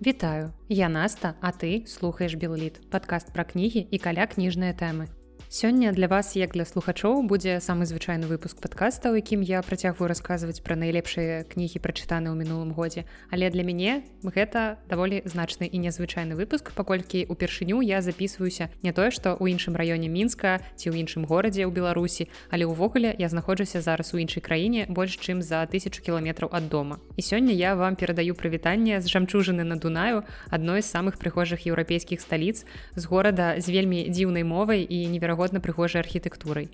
Вітаю, я Наста, а ты слухаеш Белліт, падкаст пра кнігі і каля кніжныя тэмы. Сёння для вас як для слухачоў будзе самы звычайны выпуск падкаста, у якім я працягваю расказваць пра найлепшыя кнігі прачытаны ў мінулым годзе. Але для мяне гэта даволі значны і незвычайны выпуск, паколькі упершыню я записываюся не тое, што ў іншым раёне мінска ці ў іншым горадзе ў Беларусі, але ўвогуле я знаходжуся зараз у іншай краіне больш чым за тысячу кіламетраў ад дома. І сёння я вам перадаю прывітанне з жамчужыны на Дунаю адной з самых прыхожых еўрапейскіх сталіц з горада з вельмі дзіўнай мовай і неверагодна неверагодна прыгожай архітэктурай.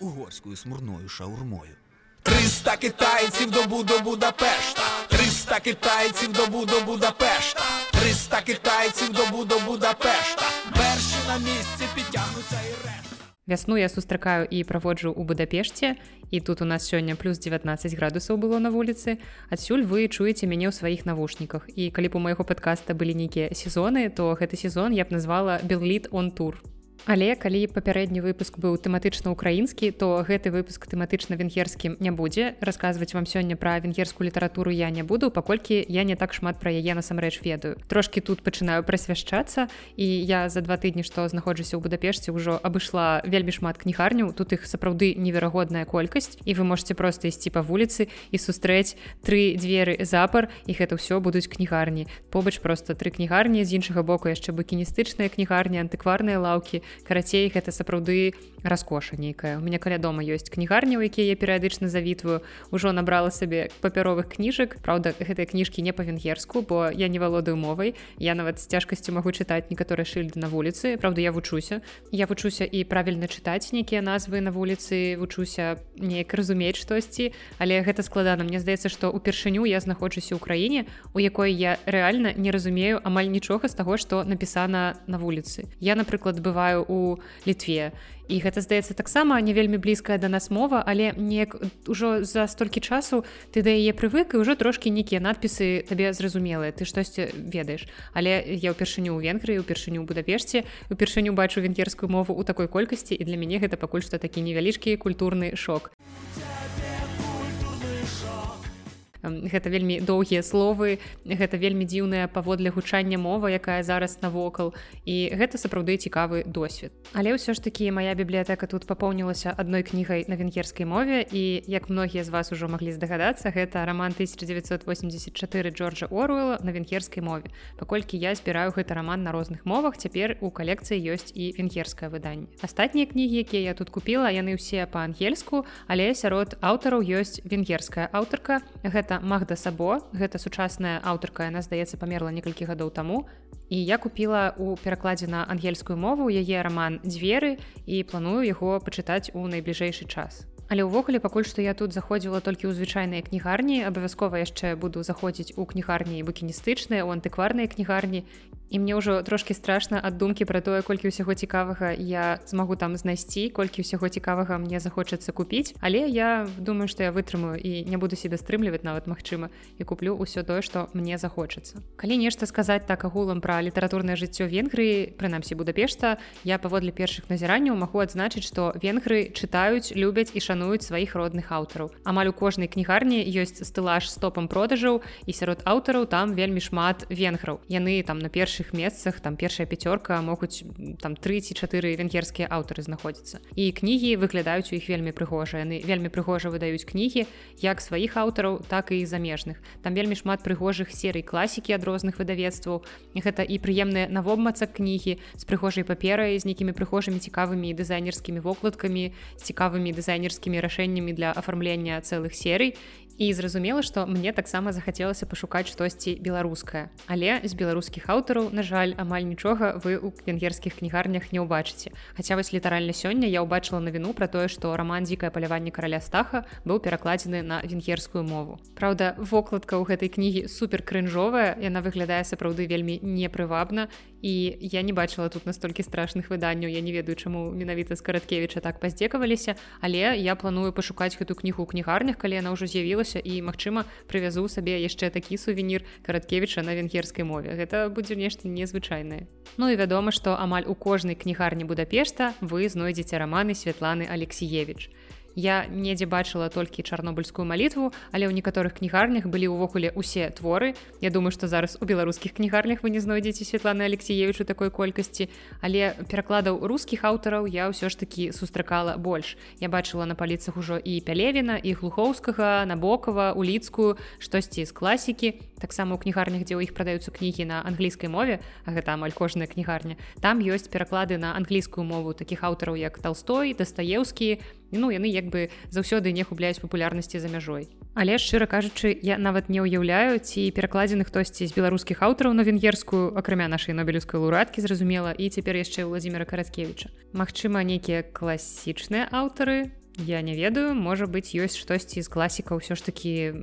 Угорскую смурною шаурмою. 300 китайців добу до Будапешта. 300 китайців добу до Будапешта. 300 китайців добу до Будапешта. Перші на місці підтягнуться і решта. Вясну я сустракаю і праводжу ў Будапешце і тут у нас сёння плюс 19 градусаў было на вуліцы. Адсюль вы чуеце мяне ў сваіх навушніках. І калі б у майго падкаста былі нейкія сезоны, то гэты сезон я б назвала Белліт он тур. Але калі папярэдні выпуск быў тэматычна украінскі, то гэты выпуск тэматычна венгерскім не будзе. расказваць вам сёння пра венгерскую літаратуру я не буду, паколькі я не так шмат пра яе насамрэч ведаю. Трошкі тут пачынаю прасвяшчацца і я за два тыдні, што знаходжуся ў Будапешце ўжо абышла вельмі шмат кнігарняў. Тут іх сапраўды неверагодная колькасць і вы можете проста ісці па вуліцы і сустрэць тры дзверы запар і гэта ўсё будуць кнігарні. Побач проста тры кнігарні з іншага боку яшчэ букіністычныя кнігарні, антыкварныя лаўкі, карацей гэта сапраўды раскоша нейкая. У меня каля дома ёсць кнігарні у якія я перыядычна завітваю. Ужо набрала сабе папяровых кніжак. Праўда гэтыя кніжкі не па-венгерску бо я не валодаю мовай. Я нават з цяжкасцю магу чытаць некаторыя шыльды на вуліцы. Праўда я вучуся. Я вучуся і правільна чытаць нейкія назвы на вуліцы вучуся неяк разумець штосьці. Але гэта складана. Мне здаецца што упершыню я знаходжуся ў краіне у якой я рэальна не разумею амаль нічога з таго што напісана на вуліцы. Я напрыклад бываю у літве і гэта здаецца таксама не вельмі блізкая да нас мова але неяк ужо за столькі часу ты да яе прывык і ўжо трошкі нейкія надпісы табе зразумелыя. Ты штосьці ведаеш. Але я ўпершыню ў венгрыі упершыню будапешце упершыню бачу венгерскую мову ў такой колькасці і для мяне гэта пакуль што такі невялічкі культурны шок гэта вельмі доўгія словы гэта вельмі дзіўная паводле гучання мова якая зараз навокал. І гэта сапраўды цікавы досвед. Але ўсё ж такі моя бібліятэка тут папоўнілася адной кнігай на венгерскай мове і як многія з вас ужо маглі здагадацца гэта роман 1984 джорджа оруэлла на венгерскай мове. Паколькі я збіраю гэты роман на розных мовах цяпер у калекцыі ёсць і венгерскае выданне. Астатнія кнігі якія я тут купила яны ўсе па-ангельску але сярод аўтараў ёсць венгерская аўтарка. Гэта магда сабо. Гэта сучасная аўтарка яна здаецца памерла некалькі гадоў таму. І я купила у перакладзе на ангельскую мову яе раман дзверы і планую яго пачытаць у найбліжэйшы час. Але ўвогуле пакуль што я тут заходзіла толькі ў звычайныя кнігарні абавязкова яшчэ буду заходзіць у кнігарні букіністычныя у антыкварныя кнігарні і мне ўжо трошки страшна ад думкі пра тое колькі ўсяго цікавага я змагу там знайсці колькі ўсяго цікавага мне захочацца купіць. Але я думаю что я вытрымаю і не буду себе стрымліваць нават магчыма і куплю ўсё тое что мне захочацца. Калі нешта сказаць так агулам пра літаратурнае жыццё венгрыі прынамсі будапешта я паводле першых назіранняў магу адзначыць что венгры чытаюць любяць і шануюць сваіх родных аўтараў. Амаль у кожнай кнігарні ёсць стылаж стопам продажаў і сярод аўтараў там вельмі шмат венграў. Яны там на першы першых месцах там першая пяцёрка могуць там 34 венгерскія аўтары знаходзяцца і кнігі выглядаюць у іх вельмі прыгожа яны вельмі прыгожа выдаюць кнігі як сваіх аўтараў так і замежных. Там вельмі шмат прыгожых серый класікі ад розных выдавецтваў гэта і прыемныя навобмацак кнігі з прыгожай паперай з нейкімі прыгожымі цікавымі дызайнерскімі вокладкамі з цікавымі дызайнерскімі рашэннямі для афармлення цэлых серый і зразумела што мне таксама захацелася пашукаць штосьці беларускае але з беларускіх аўтараў на жаль амаль нічога вы у венгерскіх кнігарнях не ўбачыце. Хаця вось літаральна сёння я ўбачыла навіну пра тое што роман дзікае паляванне караля стаха быў перакладзены на венгерскую мову. Праўда вокладка ў гэтай кнігі супер крынжовая яна выглядае сапраўды вельмі непрывабна і я не бачыла тут настолькі страшных выданняў. Я не ведаю чаму менавіта з караткевіча так паздзекаваліся але я планую пашукаць гэту кнігу ў кнігарнях калі яна ўжо з'явілася атрымалася і магчыма прывязу сабе яшчэ такі сувенір караткевіча на венгерскай мове. Гэта будзе нешта незвычайнае. Ну і вядома што амаль у кожнай кнігарні будапешта вы знойдзеце раманы святланы алексеевич я недзе бачыла толькі чарнобыльскую малітву але ў некаторых кнігарнях былі ўвогуле усе творы. Я думаю что зараз у беларускіх кнігарнях вы не знойдзеце Светланы Алексеевичу такой колькасці але перакладаў рускіх аўтараў я ўсё ж таки сустракала больш. Я бачыла на паліцах ужо і пялевіна і глухоўскага набокова уліцкую штосьці з класікі. Таксама у кнігарнях дзе ў іх прадаюцца кнігі на англійскай мове а гэта амаль кожная кнігарня там ёсць пераклады на англійскую мову таких аўтараў як толстой дастаеўскі ну яны як бы заўсёды не губляюць папулярнасці за мяжой. Але шчыра кажучы я нават не ўяўляю ці перакладзены хтосьці з беларускіх аўтараў на венгерскую акрамя нашай нобелевской лурадкі зразумела і цяпер яшчэ владимира караткевича Мачыма нейкія класічныя аўтары? Я не ведаю можа быть ёсць штосьці з класіка ўсё ж такі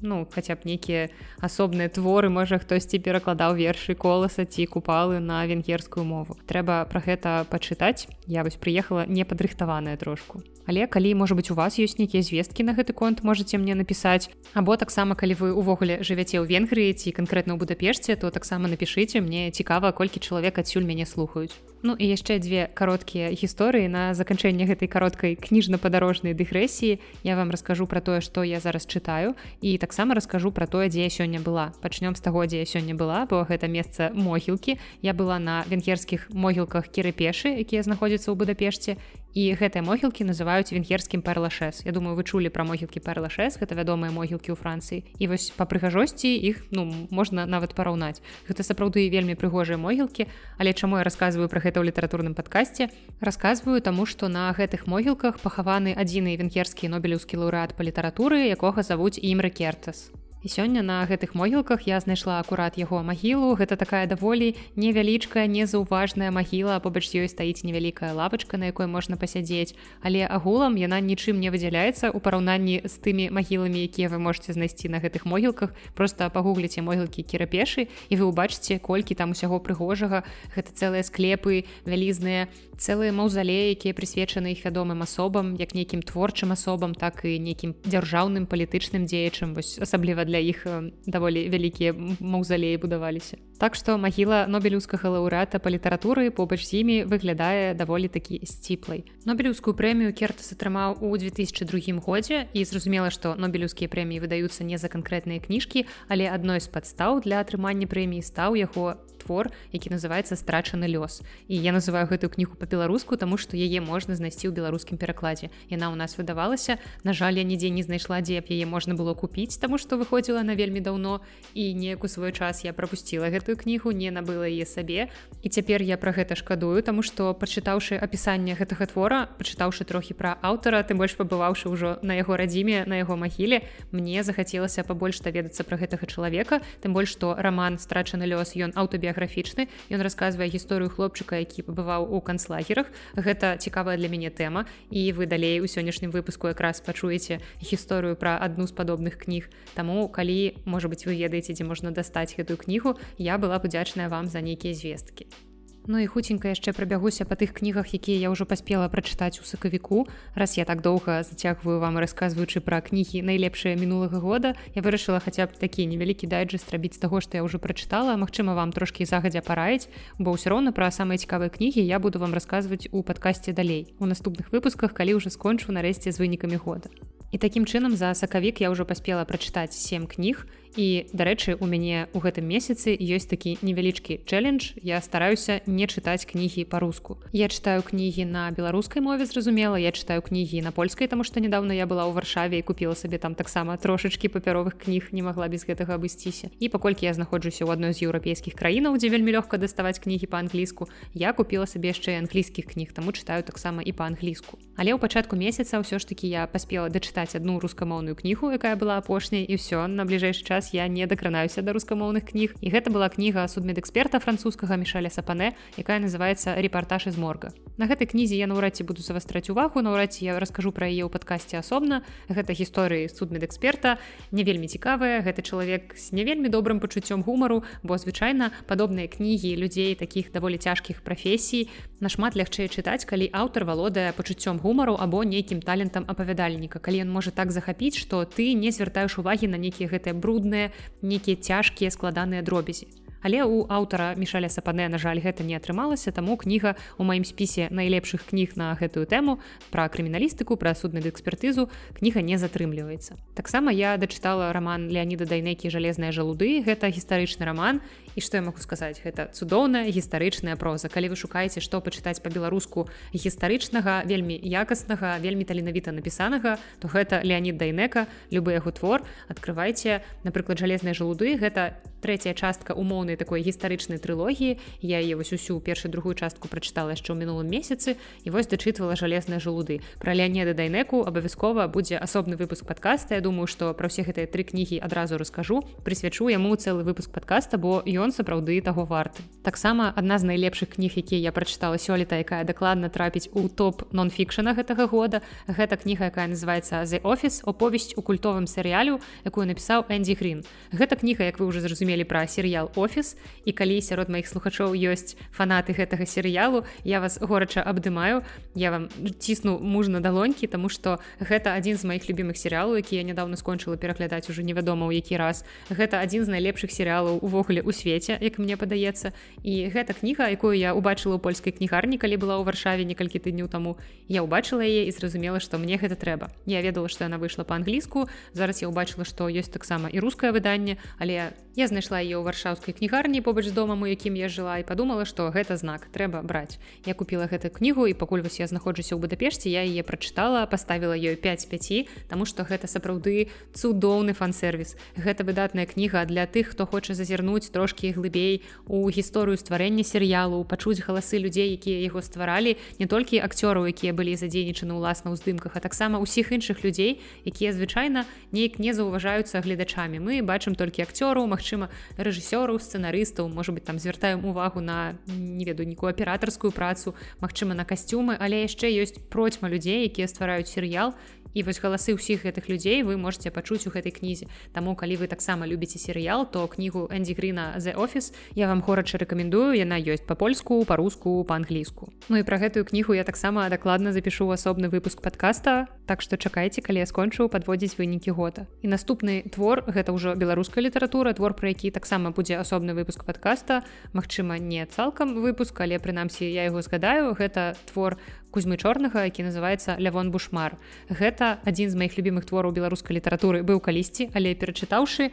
ну хаця б нейкія асобныя творы можа хтосьці перакладаў вершы коласа ці купалы на венгерскую мову. Трэба пра гэта пачытаць. Я вось прыехала непадрыхтаваная трошку але калі можа быть у вас ёсць нейкія звесткі на гэты конт можете мне напісаць. Або таксама калі вы увогуле жывяце ў венгрыі ці канкрэтна ў будапешце то таксама напішыце. Мне цікава колькі чалавек адсюль мяне слухаюць. Ну і яшчэ дзве кароткія гісторыі. На заканчэнне гэтай кароткай кніжна-падарожнай дыгрэсіі я вам раскажу пра тое што я зараз чытаю і таксама раскажу пра тое дзе я сёння была. Пачнём з таго дзе я сёння была бо гэта месца могілкі. Я была на венгерскіх могілках кірыпешы якія знаходзяцца ў будапешце і гэтыя могілкі называюць венгерскім парлашэс. Я думаю вы чулі пра могілкі парлашэс гэта вядомыя могілкі ў францыі. І вось па прыгажосці іх ну можна нават параўнаць. Гэта сапраўды вельмі прыгожыя могілкі але чаму я рассказываю пра гэта ў літаратурным падкасці? Расказваю таму што на гэтых могілках пахаваны адзіны венгерскі нобелеўскі лаўрэат па літаратуры якога завуць ім рэкертас Сёння на гэтых могілках я знайшла акурат яго магілу. Гэта такая даволі невялічкая, незаўважная магіла, побач ёй стаіць невялікая лапачка, на якой можна пасядзець. Але агулам яна нічым не выдзяляецца ў параўнанні з тымі магіламі, якія вы можете знайсці на гэтых могілках. Просто пагугліце могілкі кірапешы і вы ўбачыце, колькі там усяго прыгожага. Гэта цэлыя склепы, вялізныя, цэлыя маўзалеі, якія прысвечаны іх вядомым асобам, як нейкім творчым асобам, так і нейкім дзяржаўным палітычным дзеячым, асабліва для іх даволі вялікія маўзалеі будаваліся. Так што магіла нобелеўскага лаўрэата па літаратуры побач з імі выглядае даволі такі сціплай. Нобелеўскую прэмію кертас атрымаў у 2002 годзе і зразумела што нобелеўскія прэміі выдаюцца не за канкрэтныя кніжкі але адной з падстаў для атрымання прэміі стаў яго твор які называется страчаны лёс і я называю гэтую кнігу по-беларуску тому что яе можна знайсці ў беларускім перакладзе. Яна ў нас выдавалася. На жаль я нідзе не знайшла дзе б яе можна было купіць таму что выходзіла на вельмі даўно. І неяк у свой час я пропустила гэтую кнігу не набыла яе сабе. І цяпер я про гэта шкадую тому что пачытаўшы апісанне гэтага твора пачытаўшы трохі пра аўтара ты больш пабываўшы ўжо на яго радзіме на яго магіле мне захацелася пабольш даведацца пра гэтага чалавека. Тым больш што роман страчаны лёс ён аўтабіяграфічны біяграфічны ён расказвае гісторыю хлопчыка які пабываў у канцлагерах. Гэта цікавая для мяне тэма. І вы далей у сённяшнім выпуску якраз пачуеце гісторыю пра адну з падобных кніг. Таму калі можа быть вы ведаеце дзе можна дастаць гэтую кнігу я была удзячная вам за нейкія звесткі Ну і хуценька яшчэ прабягуся па тых кнігах, якія я ўжо паспела прачытаць у сакавіку. Раз я так доўга зацягваю вам расказваючы пра кнігі найлепшыя мінулага года, я вырашыла хаця б такі невялікі дайджэст рабіць таго, што я ўжо прачытала. Магчыма, вам трошкі загадзя параіць, бо ўсё роўна пра самыя цікавыя кнігі я буду вам расказваць у падкасці далей. У наступных выпусках, калі ўжо скончу нарэшце з вынікамі года. І такім чынам за сакавік я ўжо паспела прачытаць сем кніг і дарэчы у мяне у гэтым месяцы ёсць такі невялічкі чэлендж. Я стараюся не чытаць кнігі по-руску я читаю кнігі на беларускай мове зразумела я читаю кнігі на польскай тому что недавно я была ў варшаве і купила сабе там таксама трошачки папяровых кніг не могла без гэтага абысціся. І паколькі я знаходжуся ў адной з еўрапейскіх краінаў дзе вельмі лёгка даставаць кнігі па-англійску я купила сабе яшчэ англійскіх кніг таму читаю таксама і па-англійску. Але ў пачатку месяца ўсё ж таки я паспела дачытаць одну рускамоўную кнігу якая была апошняй і все на бліжэйшы час час я не дакранаюся да рускамоўных кніг. І гэта была кніга судмедэксперта французскага мішаля сапане якая называется репортаж из морга на гэтай кнізе я наўрад ці буду завастраць увагу наўрад ці я раскажу пра яе ў падкасці асобна. Гэта гісторыі судмедэксперта не вельмі цікавая гэты чалавек з не вельмі добрым пачуццём гумару бо звычайна падобныя кнігі людзей таких даволі цяжкіх прафесій нашмат лягчэй чытаць калі аўтар валодае пачуццём гумару або нейкім талентам апавядальніка. Калі ён можа так захапіць што ты не звяртаеш увагі на нейкія гэтыя брудныя нейкія цяжкія складаныя дробязі. Але у аўтара мішаля сапане на жаль гэта не атрымалася таму кніга у маім спісе найлепшых кніг на гэтую тэму пра крыміналістыку пра судную экспертызу кніга не затрымліваецца. Таксама я дачытала роман леаніда дайнекі жалезная жалуды гэта гістарычны роман і што я могу сказаць гэта цудоўная гістарычная проза. Калі вы шукаеце што пачытаць по-беларуску гістарычнага вельмі якаснага вельмі таленавіта напісанага то гэта леонид дайнека любы яго твор. Открывайте напрыклад жалезныя жалуды гэта третья частка умоўнай такой гістарычнай трылогіі. Я е вось усю першую другую частку прачытала яшчэ ў мінулым месяцы. І вось дачытвала жалезныя жалуды про леонеда дайнеку абавязкова будзе асобны выпуск подкаста Я думаю что про все гэтыя тры кнігі адразу раскажу прысвячу яму цэлы выпуск подкаста бо ён сапраўды таго варты. Таксама адна з найлепшых кніг якія я прачытала сёлета якая дакладна трапіць у топ нон-фікшана гэтага года. Гэта кніга якая называется the офіс оповесць у культовым серыялю якую напісаў энди грин гэта кніга як вы уже зразумелі пра серыял офіс і калі сярод маіх слухачоў ёсць фанаты гэтага серыялу я вас горача абдымаю. Я вам цісну мужна далонькі тому что гэта адзін з маіх любимых серыялаў які я нядаўна скончыла пераглядаць уже невядома ў які раз. Гэта адзін з найлепшых серыялаў увогуле у свеце як мне падаецца. І гэта кніга якую я убачыла у польскай кнігарні калі была ў варшаве некалькі тыдняў таму. Я ўбачыла яе і зразумела што мне гэта трэба. Я ведала што яна выйшла па-англійску. Зараз я ўбачыла што ёсць таксама і рускае выданне але я знайшла ее ў варшаўскай кнігарні побач з домам у якім я жыла і подумала што гэта знак трэба браць. Я купила гэту кнігу і пакуль вось я знаходжуся ў будапешце я яе прачытала поставила ёй 5 5 тому что гэта сапраўды цудоўны фан-сервіс гэта выдатная кніга для тых хто хоча зазірнуць трошки глыбей у гісторыю стварэння серыялу пачуць галасы людзей якія яго стваралі не толькі акцёраў якія былі задзейнічаны ўласна ў здымках а таксама ўсіх іншых людзей якія звычайна неяк не заўважаюцца гледачамі. Мы бачым толькі акцёраў Мачыма рэжысёраў сцэнарыстаў может быть там звяртаем увагу на не веду нікую аператарскую працу Мачыма на касцюмы але яшчэ ёсць процьма людзей якія ствараюць серыял і вось галасы ўсіх гэтых людзей вы можете пачуць у гэтай кнізе. Таму калі вы таксама любіце серыял то кнігу Энди Грина the офіс я вам горача рэкамендую. Яна ёсць па-польску па-руску па-англійску. Ну і пра гэтую кнігу я таксама дакладна запишу асобны выпуск подкаста так што чакайце калі я скончыў падводзіць вынікі года. І наступны твор гэта ўжо беларуская літаратура твор про які таксама будзе асобны выпуск подкаста Мачыма не цалкам выпуск але прынамсі я яго згадаю. Гэта твор кузьмы чорнага які называется лявон бушмар гэта адзін з моихх любимых твораў беларускай літаратуры. Быў калісьці але перачытаўшы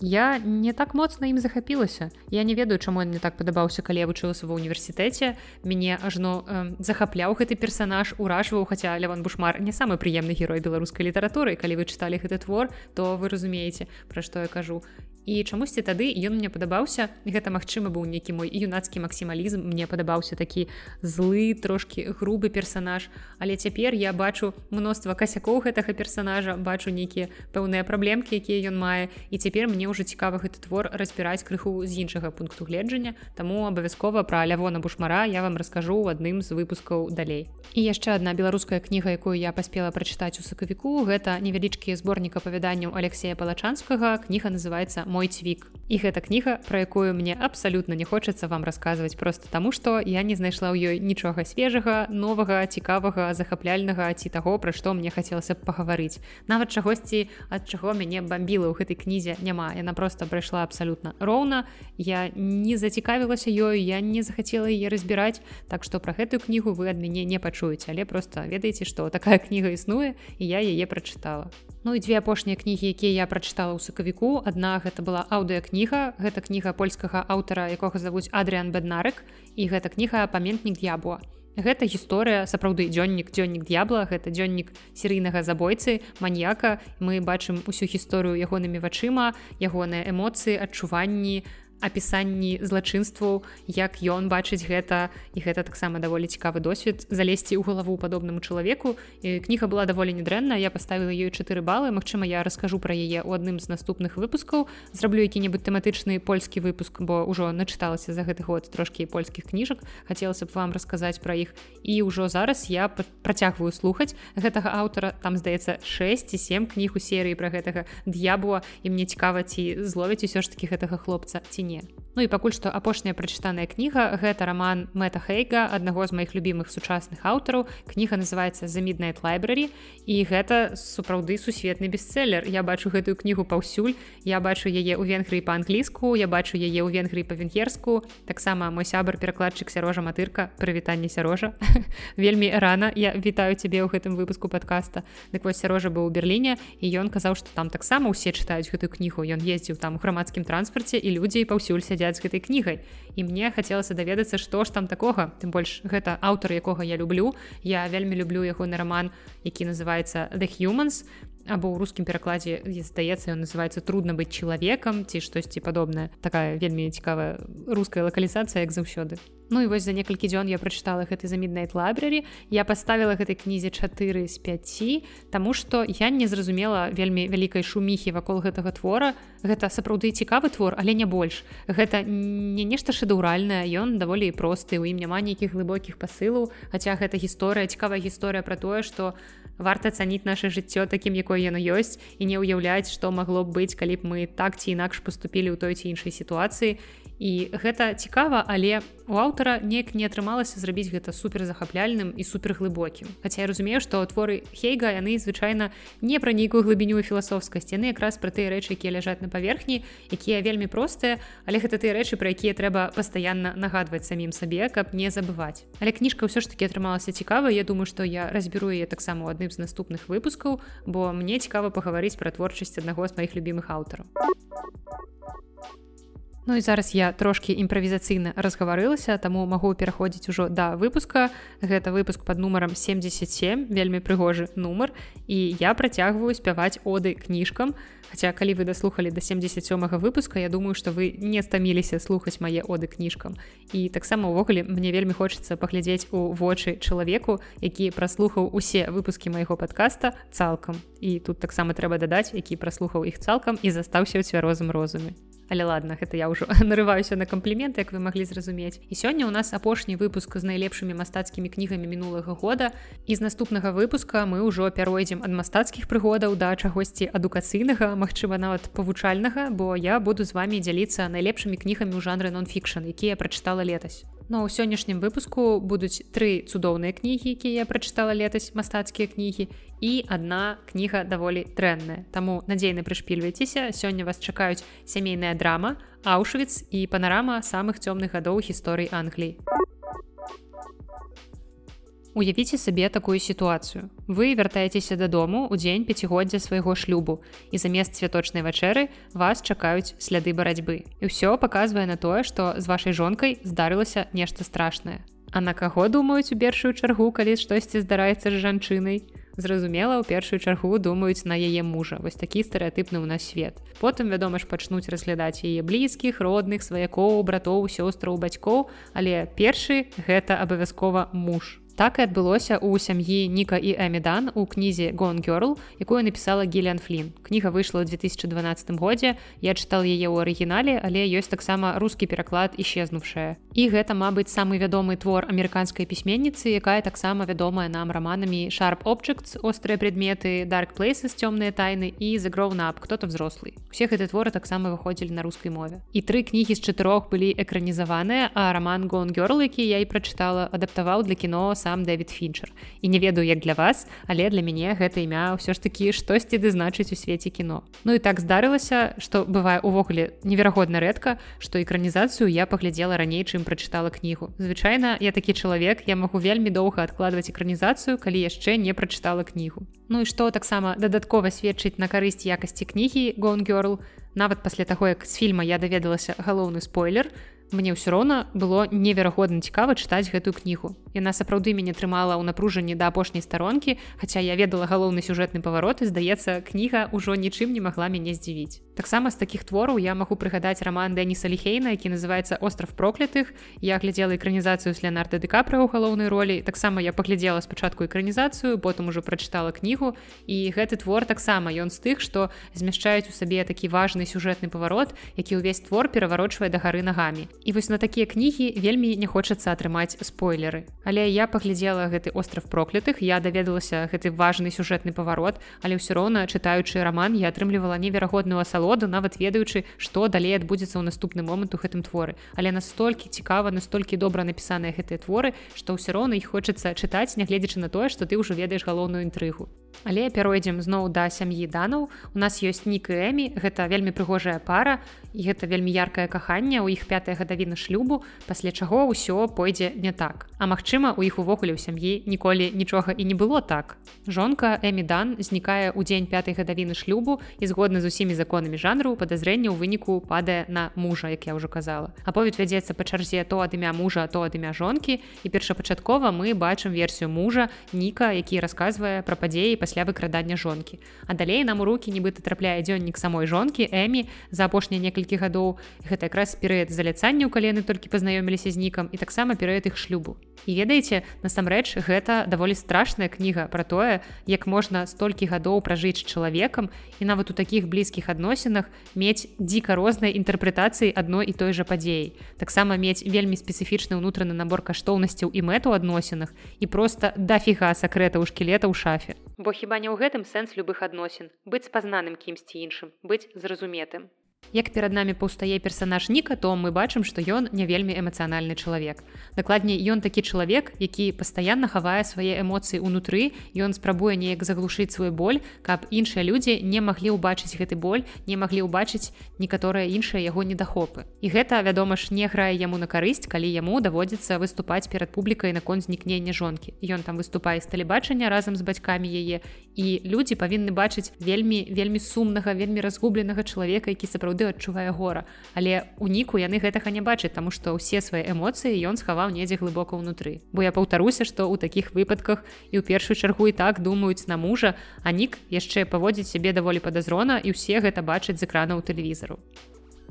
я не так моцна ім захапілася. Я не ведаю чаму мне так падабаўся калі я вучылася ва універсітэце мяне ажно э, захапляў гэты персонаж уражваў хаця ляван бушмар не самы прыемны герой беларускай літаратуры. Калі вы чыталі гэты твор то вы разумееце пра што я кажу і чамусьці тады ён мне падабаўся гэта магчыма быў нейкі мой юнацкі максімалізм. Мне падабаўся такі злы трошки грубы персонаж але цяпер я бачу мноства касякоў гэтага персонажа бачу нейкія пэўныя праблемкі якія ён мае. І цяпер мне ўжо цікава гэты твор разбіраць крыху з іншага пункту гледжання. Таму абавязкова пра лявона бушмара я вам раскажу ў адным з выпускаў далей. І яшчэ одна беларуская кніга якую я паспела прачытаць у сакавіку гэта невялічкі зборнік апавяданняў алексея палачанскага. Кніга называется мой цвік і гэта кніга про якую мне абсалютна не хочацца вам расказваць просто таму што я не знайшла ў ёй нічога свежага новага цікавага захапляльнага ці таго пра што мне хацелася б пагаварыць. Нават чагосьці ад чаго мяне бамбіла ў гэтай кнізе няма. Яна просто прайшла абсалютна роўна. Я не зацікавілася ёю я не захацела яе разбіраць. Так што пра гэтую кнігу вы ад мяне не пачуеце але просто ведаеце што такая кніга існуе і я яе прачытала. Ну і две апошнія кнігі якія я прачытала ў сакавіку. Адна гэта была аўдыакніга гэта кніга польскага аўтара якога завуць Адрыан беднарык і гэта кніга памятнік д'ябуа Гэта гісторыя сапраўды дзённік дзённік д'ябла гэта дзённік серыйнага забойцы маньяка. Мы бачым усю гісторыю ягонымі вачыма ягоныя эмоцыі адчуванні апісанні злачынстваў як ён бачыць гэта і гэта таксама даволі цікавы досвед залезці ў галаву падобнаму чалавеку. І кніга была даволі недрэнна я паставіла ёй чатыры балы. Мачыма я раскажу пра яе ў адным з наступных выпускаў. Зраблю які-небудзь тэматычны польскі выпуск бо ўжо начыталася за гэты год трошкі польскіх кніжак. Хацелася б вам расказаць пра іх. І ўжо зараз я працягваю слухаць гэтага аўтара. Там здаецца 6 ці 7 кніг у серыі пра гэтага д'ябуа. І мне цікава ці зловіць усё ж таки гэтага хлопца ці не не. Ну і пакуль што апошняя прачытаная кніга гэта роман мэта хейга аднаго з маіх любімых сучасных аўтараў. Кніга называется за midnight library і гэта сапраўды сусветны бестселлер. Я бачу гэтую кнігу паўсюль. Я бачу яе ў венгрыі па-англійску я бачу яе ў венгрыі па-венгерску. Таксама мой сябар перакладчык сярожа матырка. Прывітанне сярожа. Вельмі рана. Я вітаю цябе ў гэтым выпуску подкаста дык вось сярожа быў у берерліне і ён казаў што там таксама ўсе чытаюць гэтую кнігу. Ён ездзіў там у грамадскім транспарце і людзей паўсюль сядзяць сядзяць з гэтай кнігай. І мне хацелася даведацца што ж там такога. Тым больш гэта аўтар якога я люблю. Я вельмі люблю ягоны раман які называется the humans або ў рускім перакладзе здаецца ён называется трудно быць чалавекам ці штосьці падобнае такая вельмі цікавая руская лакалізацыя як заўсёды Ну і вось за некалькі дзён я прачытала гэты заміднайт лабрары я паставіла гэтай кнізе 4 з 5 Таму што я не зразумела вельмі вялікай шуміхі вакол гэтага твора. Гэта сапраўды цікавы твор але не больш. Гэта не нешта шэдаўральнае ён даволі просты у ім няма нейкіх глыбокіх пасылаў. Хаця гэта гісторыя цікавая гісторыя пра тое што варта цаніць наше жыццё такім якое яно ёсць і не ўяўляць што магло б быць калі б мы так ці інакш паступілі ў той ці іншай сітуацыі. І гэта цікава але у аўтара неяк не атрымалася зрабіць гэта супер захапляльным і супер глыбокім Хаця я разумею што творы хейга яны звычайна не пра нейкую глыбіню філасофскасць. Яны якраз пра тыя рэчы якія ляжаць на паверхні якія вельмі простыя але гэта тыя рэчы пра якія трэба пастаянна нагадваць самім сабе каб не забываць. Але кніжка ўсё ж таки атрымалася цікава Я думаю што я разберу яе таксама ў адным з наступных выпускаў бо мне цікава пагаварыць пра творчасць аднаго з маіх любімых аўтараў Ну і зараз я трошки імправізацыйна разгаварылася таму магу пераходзіць ужо да выпуска. Гэта выпуск под нумаром 77 вельмі прыгожы нумар. І я працягваю спяваць оды кніжкам. Хаця калі вы даслухалі до 77 выпуска я думаю что вы не стаміліся слухаць мае оды кніжкам. І таксама увогуле мне вельмі хочацца паглядзець у вочы чалавеку які праслухаў усе выпускі майго подкаста цалкам. І тут таксама трэба дадаць які праслухаў іх цалкам і застаўся ў цвярозым розуме Але ладно гэта я ўжо нарываюся на кампліменты як вы маглі зразумець. І сёння у нас апошні выпуск з найлепшымі мастацкімі кнігамі мінулага года. І з наступнага выпуска мы ўжо пяройдзем ад мастацкіх прыгодаў да чагосьці адукацыйнага Мачыма нават павучальнага бо я буду з вами дзяліцца найлепшымі кнігамі ў жанры нон-фікшн якія прачытала летась Но ў сённяшнім выпуску будуць тры цудоўныя кнігі, якія я прачытала летась мастацкія кнігі і адна кніга даволі дрэнная. Таму надзейна прышпільвайцеся, сёння вас чакаюць сямейная драма, Аўшвіц і панарама самых цёмных гадоў гісторый Англіі. Уявіце сабе такую сітуацыю. Вы вяртаецеся дадому ў дзень пяцігоддзя свайго шлюбу і замест святочнай вачэры вас чакаюць сляды барацьбы. І ўсё паказвае на тое, што з вашай жонкай здарылася нешта страшнае. А на каго думаюць у першую чаргу, калі штосьці здараецца з жанчынай? Зразумела, у першую чаргу думаюць на яе мужа. Вось такі стэеатыпны ў нас свет. Потым, вядома ж, пачнуць разглядаць яе блізкіх, родных, сваякоў, братоў, сёстраў, бацькоў, але першы гэта абавязкова муж так і адбылося ў сям'і ніка і эмідан у кнізе гон гёрл якую напісала гелиан флин кніга выйшла ў 2012 годзе я чытал яе ў арыгінале але ёсць таксама рускі пераклад исчезнувшая і гэта мабыць самы вядомы твор амерыканскай пісьменніцы якая таксама вядомая нам раманамі sharp objects острыя предметы dark places цёмныя тайны і загроўна аб кто-то взрослый усе гэты творы таксама выходзілі на рускай мове. І тры кнігі з чатырох былі экранізаваныя а роман гон гёрл які я і прачытала адаптаваў для кіно сам сам дэвид фінчер і не ведаю як для вас але для мяне гэта імя ўсё ж такі штосьці ды значыць у свеце кіно. Ну і так здарылася что бывае увогуле неверагодна рэдка што экранізацыю я паглядзела раней чым прачытала кнігу. Звычайна я такі чалавек я магу вельмі доўга адкладваць экранізацыю калі яшчэ не прачытала кнігу. Ну і што таксама дадаткова сведчыць на карысць якасці кнігі гонгерл нават пасля таго як з фільма я даведалася галоўны спойлер то мне ўсё роўна было неверагодна цікава чытаць гэтую кнігу. Яна сапраўды мяне трымала ў напружанні да апошняй старонкі, хаця я ведала галоўны сюжэтны паварот і здаецца, кніга ўжо нічым не магла мяне здзівіць. Таксама з такіх твораў я магу прыгадаць раман Дэніса Ліхейна, які называецца остров проклятых. Я глядзела экранізацыю з Леонарда Дкапра ў галоўнай ролі. таксама я паглядзела спачатку экранізацыю, потым ужо прачытала кнігу і гэты твор таксама ён з тых, што змяшчаюць у сабе такі важны сюжэтны паварот, які ўвесь твор пераварочвае да гары нагамі і вось на такія кнігі вельмі не хочацца атрымаць спойлеры. Але я паглядзела гэты остров проклятых я даведалася гэты важны сюжэтны паварот але ўсё роўна чытаючы роман я атрымлівала неверагодную асалоду нават ведаючы што далей адбудзецца ў наступны момант у гэтым творы. Але настолькі цікава настолькі добра напісаныя гэтыя творы што ўсё роўна іх хочацца чытаць нягледзячы на тое што ты ўжо ведаеш галоўную інтрыгу Але пяройдзем зноў да сям'і данаў. У нас ёсць нік і эмі, гэта вельмі прыгожая пара і гэта вельмі яркае каханне ў іх пятая гадавіна шлюбу, пасля чаго ўсё пойдзе не так. А магчыма, у іх увогуле ў сям'і ніколі нічога і не было так. Жонка Эмі Дан знікае ў дзень пятай гадавіны шлюбу і згодна з усімі законамі жанру падазрэння ў выніку падае на мужа, як я ўжо казала. Аповед вядзецца па чарзе то ад імя мужа, то ад імя жонкі і першапачаткова мы бачым версію мужа, ніка, які расказвае пра падзеі пасля выкрадання жонкі а далей нам у руки нібыта трапляе дзённік самой жонкі эмі за апошнія некалькі гадоў гэта якраз перыяд заляцання ў калены толькі пазнаёміліся з нікам і таксама перыяд іх шлюбу. І ведаеце насамрэч гэта даволі страшная кніга про тое як можна столькі гадоў пражыць чалавекам і нават у такіх блізкіх адносінах мець дзіка рознай інтэрпрэтацыі адной і той жа падзеі таксама мець вельмі спецыфічны ўнутраны набор каштоўнасцяў і мэту адносінах і просто дафіга сакрэта ў шкілета ў шафе. бо хіба не ў гэтым сэнс любых адносін? Быць спазнаным кімсьці іншым быць зразуметым Як перад намі паўстае персанаж ніка, то мы бачым, што ён не вельмі эмацыянальны чалавек. Дакладней, ён такі чалавек, які пастаянна хавае свае эмоцыі ўнутры, ён спрабуе неяк заглушыць свой боль, каб іншыя людзі не маглі ўбачыць гэты боль, не маглі ўбачыць некаторыя іншыя яго недахопы. І гэта, вядома ж, не грае яму на карысць, калі яму даводзіцца выступаць перад публікай наконт знікнення жонкі. Ён там выступае з тэлебачання разам з бацькамі яе. І людзі павінны бачыць вельмі вельмі сумнага, вельмі разгубленага чалавека, які сапраўды сапраўды адчувае гора. Але у ніку яны гэтага не бачаць таму што ўсе свае эмоцыі ён схаваў недзе глыбока ўнутры. Бо я паўтаруся што ў такіх выпадках і ў першую чаргу і так думаюць на мужа а нік яшчэ паводзіць сябе даволі падазрона і ўсе гэта бачаць з экранаў тэлевізару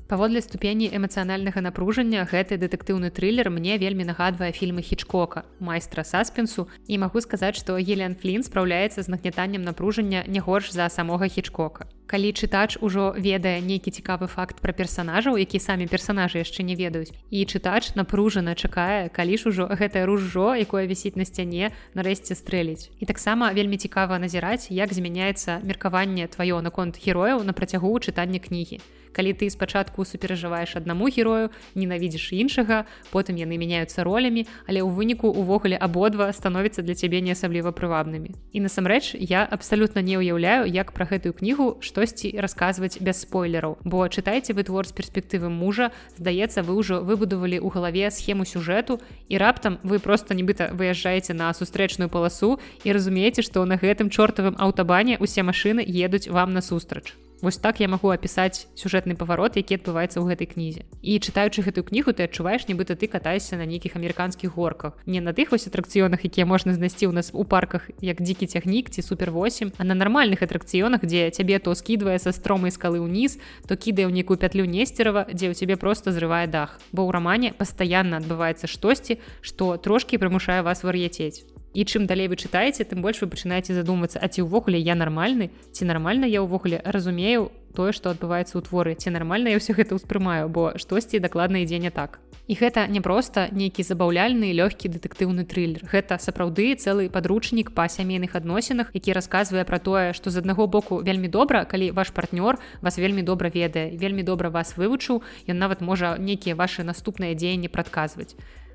Паводле ступені эмацыянальнага напружання гэты дэтэктыўны трылер мне вельмі нагадвае фільмы хічкока майстра саспенсу і магу сказаць што гелиан флін спраўляецца з нагнятаннем напружання не горш за самога хічкока. Калі чытач ужо ведае нейкі цікавы факт пра персанажаў які самі персанажы яшчэ не ведаюць і чытач напружана чакае калі ж ужо гэтае ружжо якое вісіць на сцяне нарэшце стрэліць. І таксама вельмі цікава назіраць як змяняецца меркаванне тваё наконт герояў на працягу чытання кнігі. Калі ты спачатку суперажываеш аднаму герою ненавідзіш іншага потым яны мяняюцца ролямі але ў выніку увогуле абодва становіцца для цябе не асабліва прывабнымі. І насамрэч я абсалютна не ўяўляю як пра гэтую кнігу штосьці расказваць без спойлераў. Бо чытайце вы твор з перспектывы мужа здаецца вы ўжо выбудавалі ў галаве схему сюжэту і раптам вы просто нібыта выязджаеце на сустрэчную паласу і разумееце што на гэтым чортавым аўтабане усе машыны едуць вам насустрач Вось так я магу апісаць сюжэтны паварот, які адбываецца ў гэтай кнізе. І чытаючы гэтую кнігу ты адчуваеш, нібыта ты катаешся на нейкіх амерыканскіх горках. Не на тых вось атракцыёнах, якія можна знайсці ў нас у парках як дзікі цягнік ці супер 8, а на нармальных атракцыёнах, дзе цябе то скідвае са стромай скалы ўніз, то кідае ў нейкую пятлю несцерава, дзе ў цябе просто зрывае дах. Бо ў рамане пастаянна адбываецца штосьці, што трошкі прымушае вас вар'яцець і чым далей вы чытаеце тым больш вы пачынаеце задумвацца а ці ўвогуле я нармальны ці нармальна я ўвогуле разумею тое што адбываецца ў творы ці нармальна я ўсё гэта ўспрымаю бо штосьці дакладна ідзе не так? І гэта не проста нейкі забаўляльны лёгкі дэтэктыўны трылер гэта сапраўды цэлы падручнік па сямейных адносінах які расказвае пра тое што з аднаго боку вельмі добра калі ваш партнёр вас вельмі добра ведае вельмі добра вас вывучыў ён нават можа нейкія ваши наступныя дзеянні прадказваць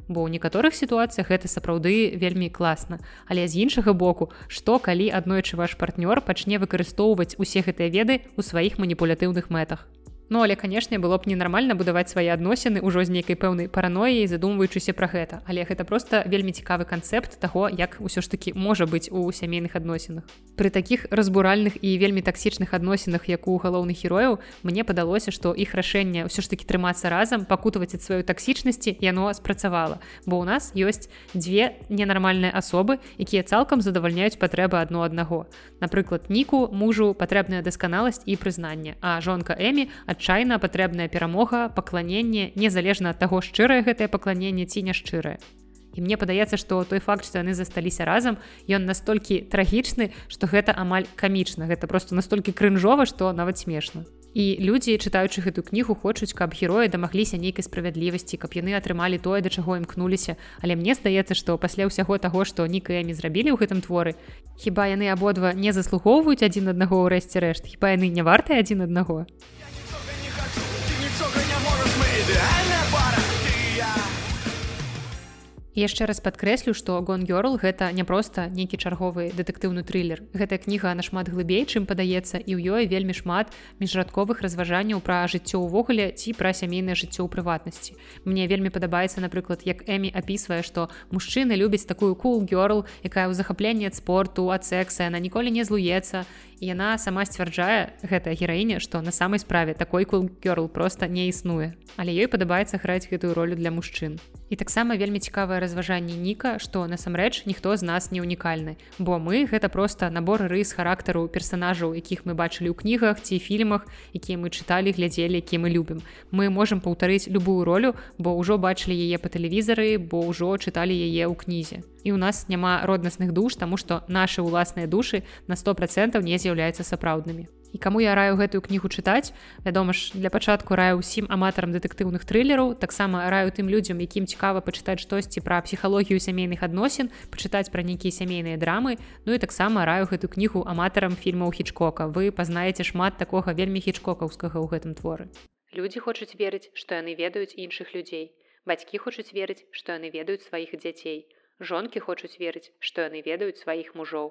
бо ў некаторых сітуацыях гэта сапраўды вельмі класна. Але з іншага боку што калі аднойчы ваш партнёр пачне выкарыстоўваць усе гэтыя веды ў сваіх маніпулятыўных мэтах Ну але канешне было б ненармальна будаваць свае адносіны ўжо з нейкай пэўнай паранояй задумваючыся пра гэта. Але гэта просто вельмі цікавы канцэпт таго як усё ж таки можа быць у сямейных адносінах. Пры такіх разбуральных і вельмі таксічных адносінах як у галоўных герояў мне падалося што іх рашэнне ўсё ж таки трымацца разам пакутаваць ад сваёй таксічнасці яно спрацавала. Бо ў нас ёсць дзве ненармальныя асобы якія цалкам задавальняюць патрэбы адно аднаго. Напрыклад ніку мужу патрэбная дасканаласць і прызнанне а жонка эмі а адчайна патрэбная перамога пакланенне незалежна ад таго шчырае гэтае пакланенне ці няшчырае. І мне падаецца што той факт што яны засталіся разам ён настолькі трагічны што гэта амаль камічна гэта просто настолькі крынжова што нават смешна. І людзі чытаючы гэтую кнігу хочуць каб героі дамагліся нейкай справядлівасці каб яны атрымалі тое да чаго імкнуліся але мне здаецца што пасля ўсяго таго што нікаямі зрабілі ў гэтым творы хіба яны абодва не заслугоўваюць адзін аднаго ў рэшце рэшт? Хіба яны не вартыя адзін аднаго яшчэ раз падкрэслю што гонгёрл гэта не проста нейкі чарговы дэтэктыўны трылер. Гэтая кніга нашмат глыбей чым падаецца і ў ёй вельмі шмат міжрадковых разважанняў пра жыццё ўвогуле ці пра сямейнае жыццё ў прыватнасці. Мне вельмі падабаецца напрыклад як эмі апісвае што мужчыны любяць такую кул cool гёрл якая ў захапленні ад спорту ад секса яна ніколі не злуецца яна сама сцвярджае гэтая гераіня што на самай справе такой кулгёрл просто не існуе. Але ёй падабаецца граць гэтую ролю для мужчын. І таксама вельмі цікавае разважанне ніка што насамрэч ніхто з нас не унікальны бо мы гэта просто набор рыс характару персонажаў якіх мы бачылі ў кнігах ці фільмах якія мы чыталі глядзелі які мы любім. Мы можемм паўтарыць любую ролю бо ўжо бачылі яе па тэлевізары бо ўжо чыталі яе ў кнізе і у нас няма роднасных душ таму што наши ўласныя душы на сто процентаў не з'яўляюцца сапраўднымі. І каму я раю гэтую кнігу чытаць? Вядома ж для пачатку раю ўсім аматарам дэтэктыўных трылераў таксама раю тым людзям якім цікава пачытаць штосьці пра псіхалогію сямейных адносін пачытаць пра нейкія сямейныя драмы ну і таксама раю гэту кнігу аматарам фільмаў хічкока. Вы пазнаеце шмат такога вельмі хічкокаўскага ў гэтым творы. Людзі хочуць верыць што яны ведаюць іншых людзей. Бацькі хочуць верыць што яны ведаюць сваіх дзяцей жонкі хочуць верыць што яны ведаюць сваіх мужоў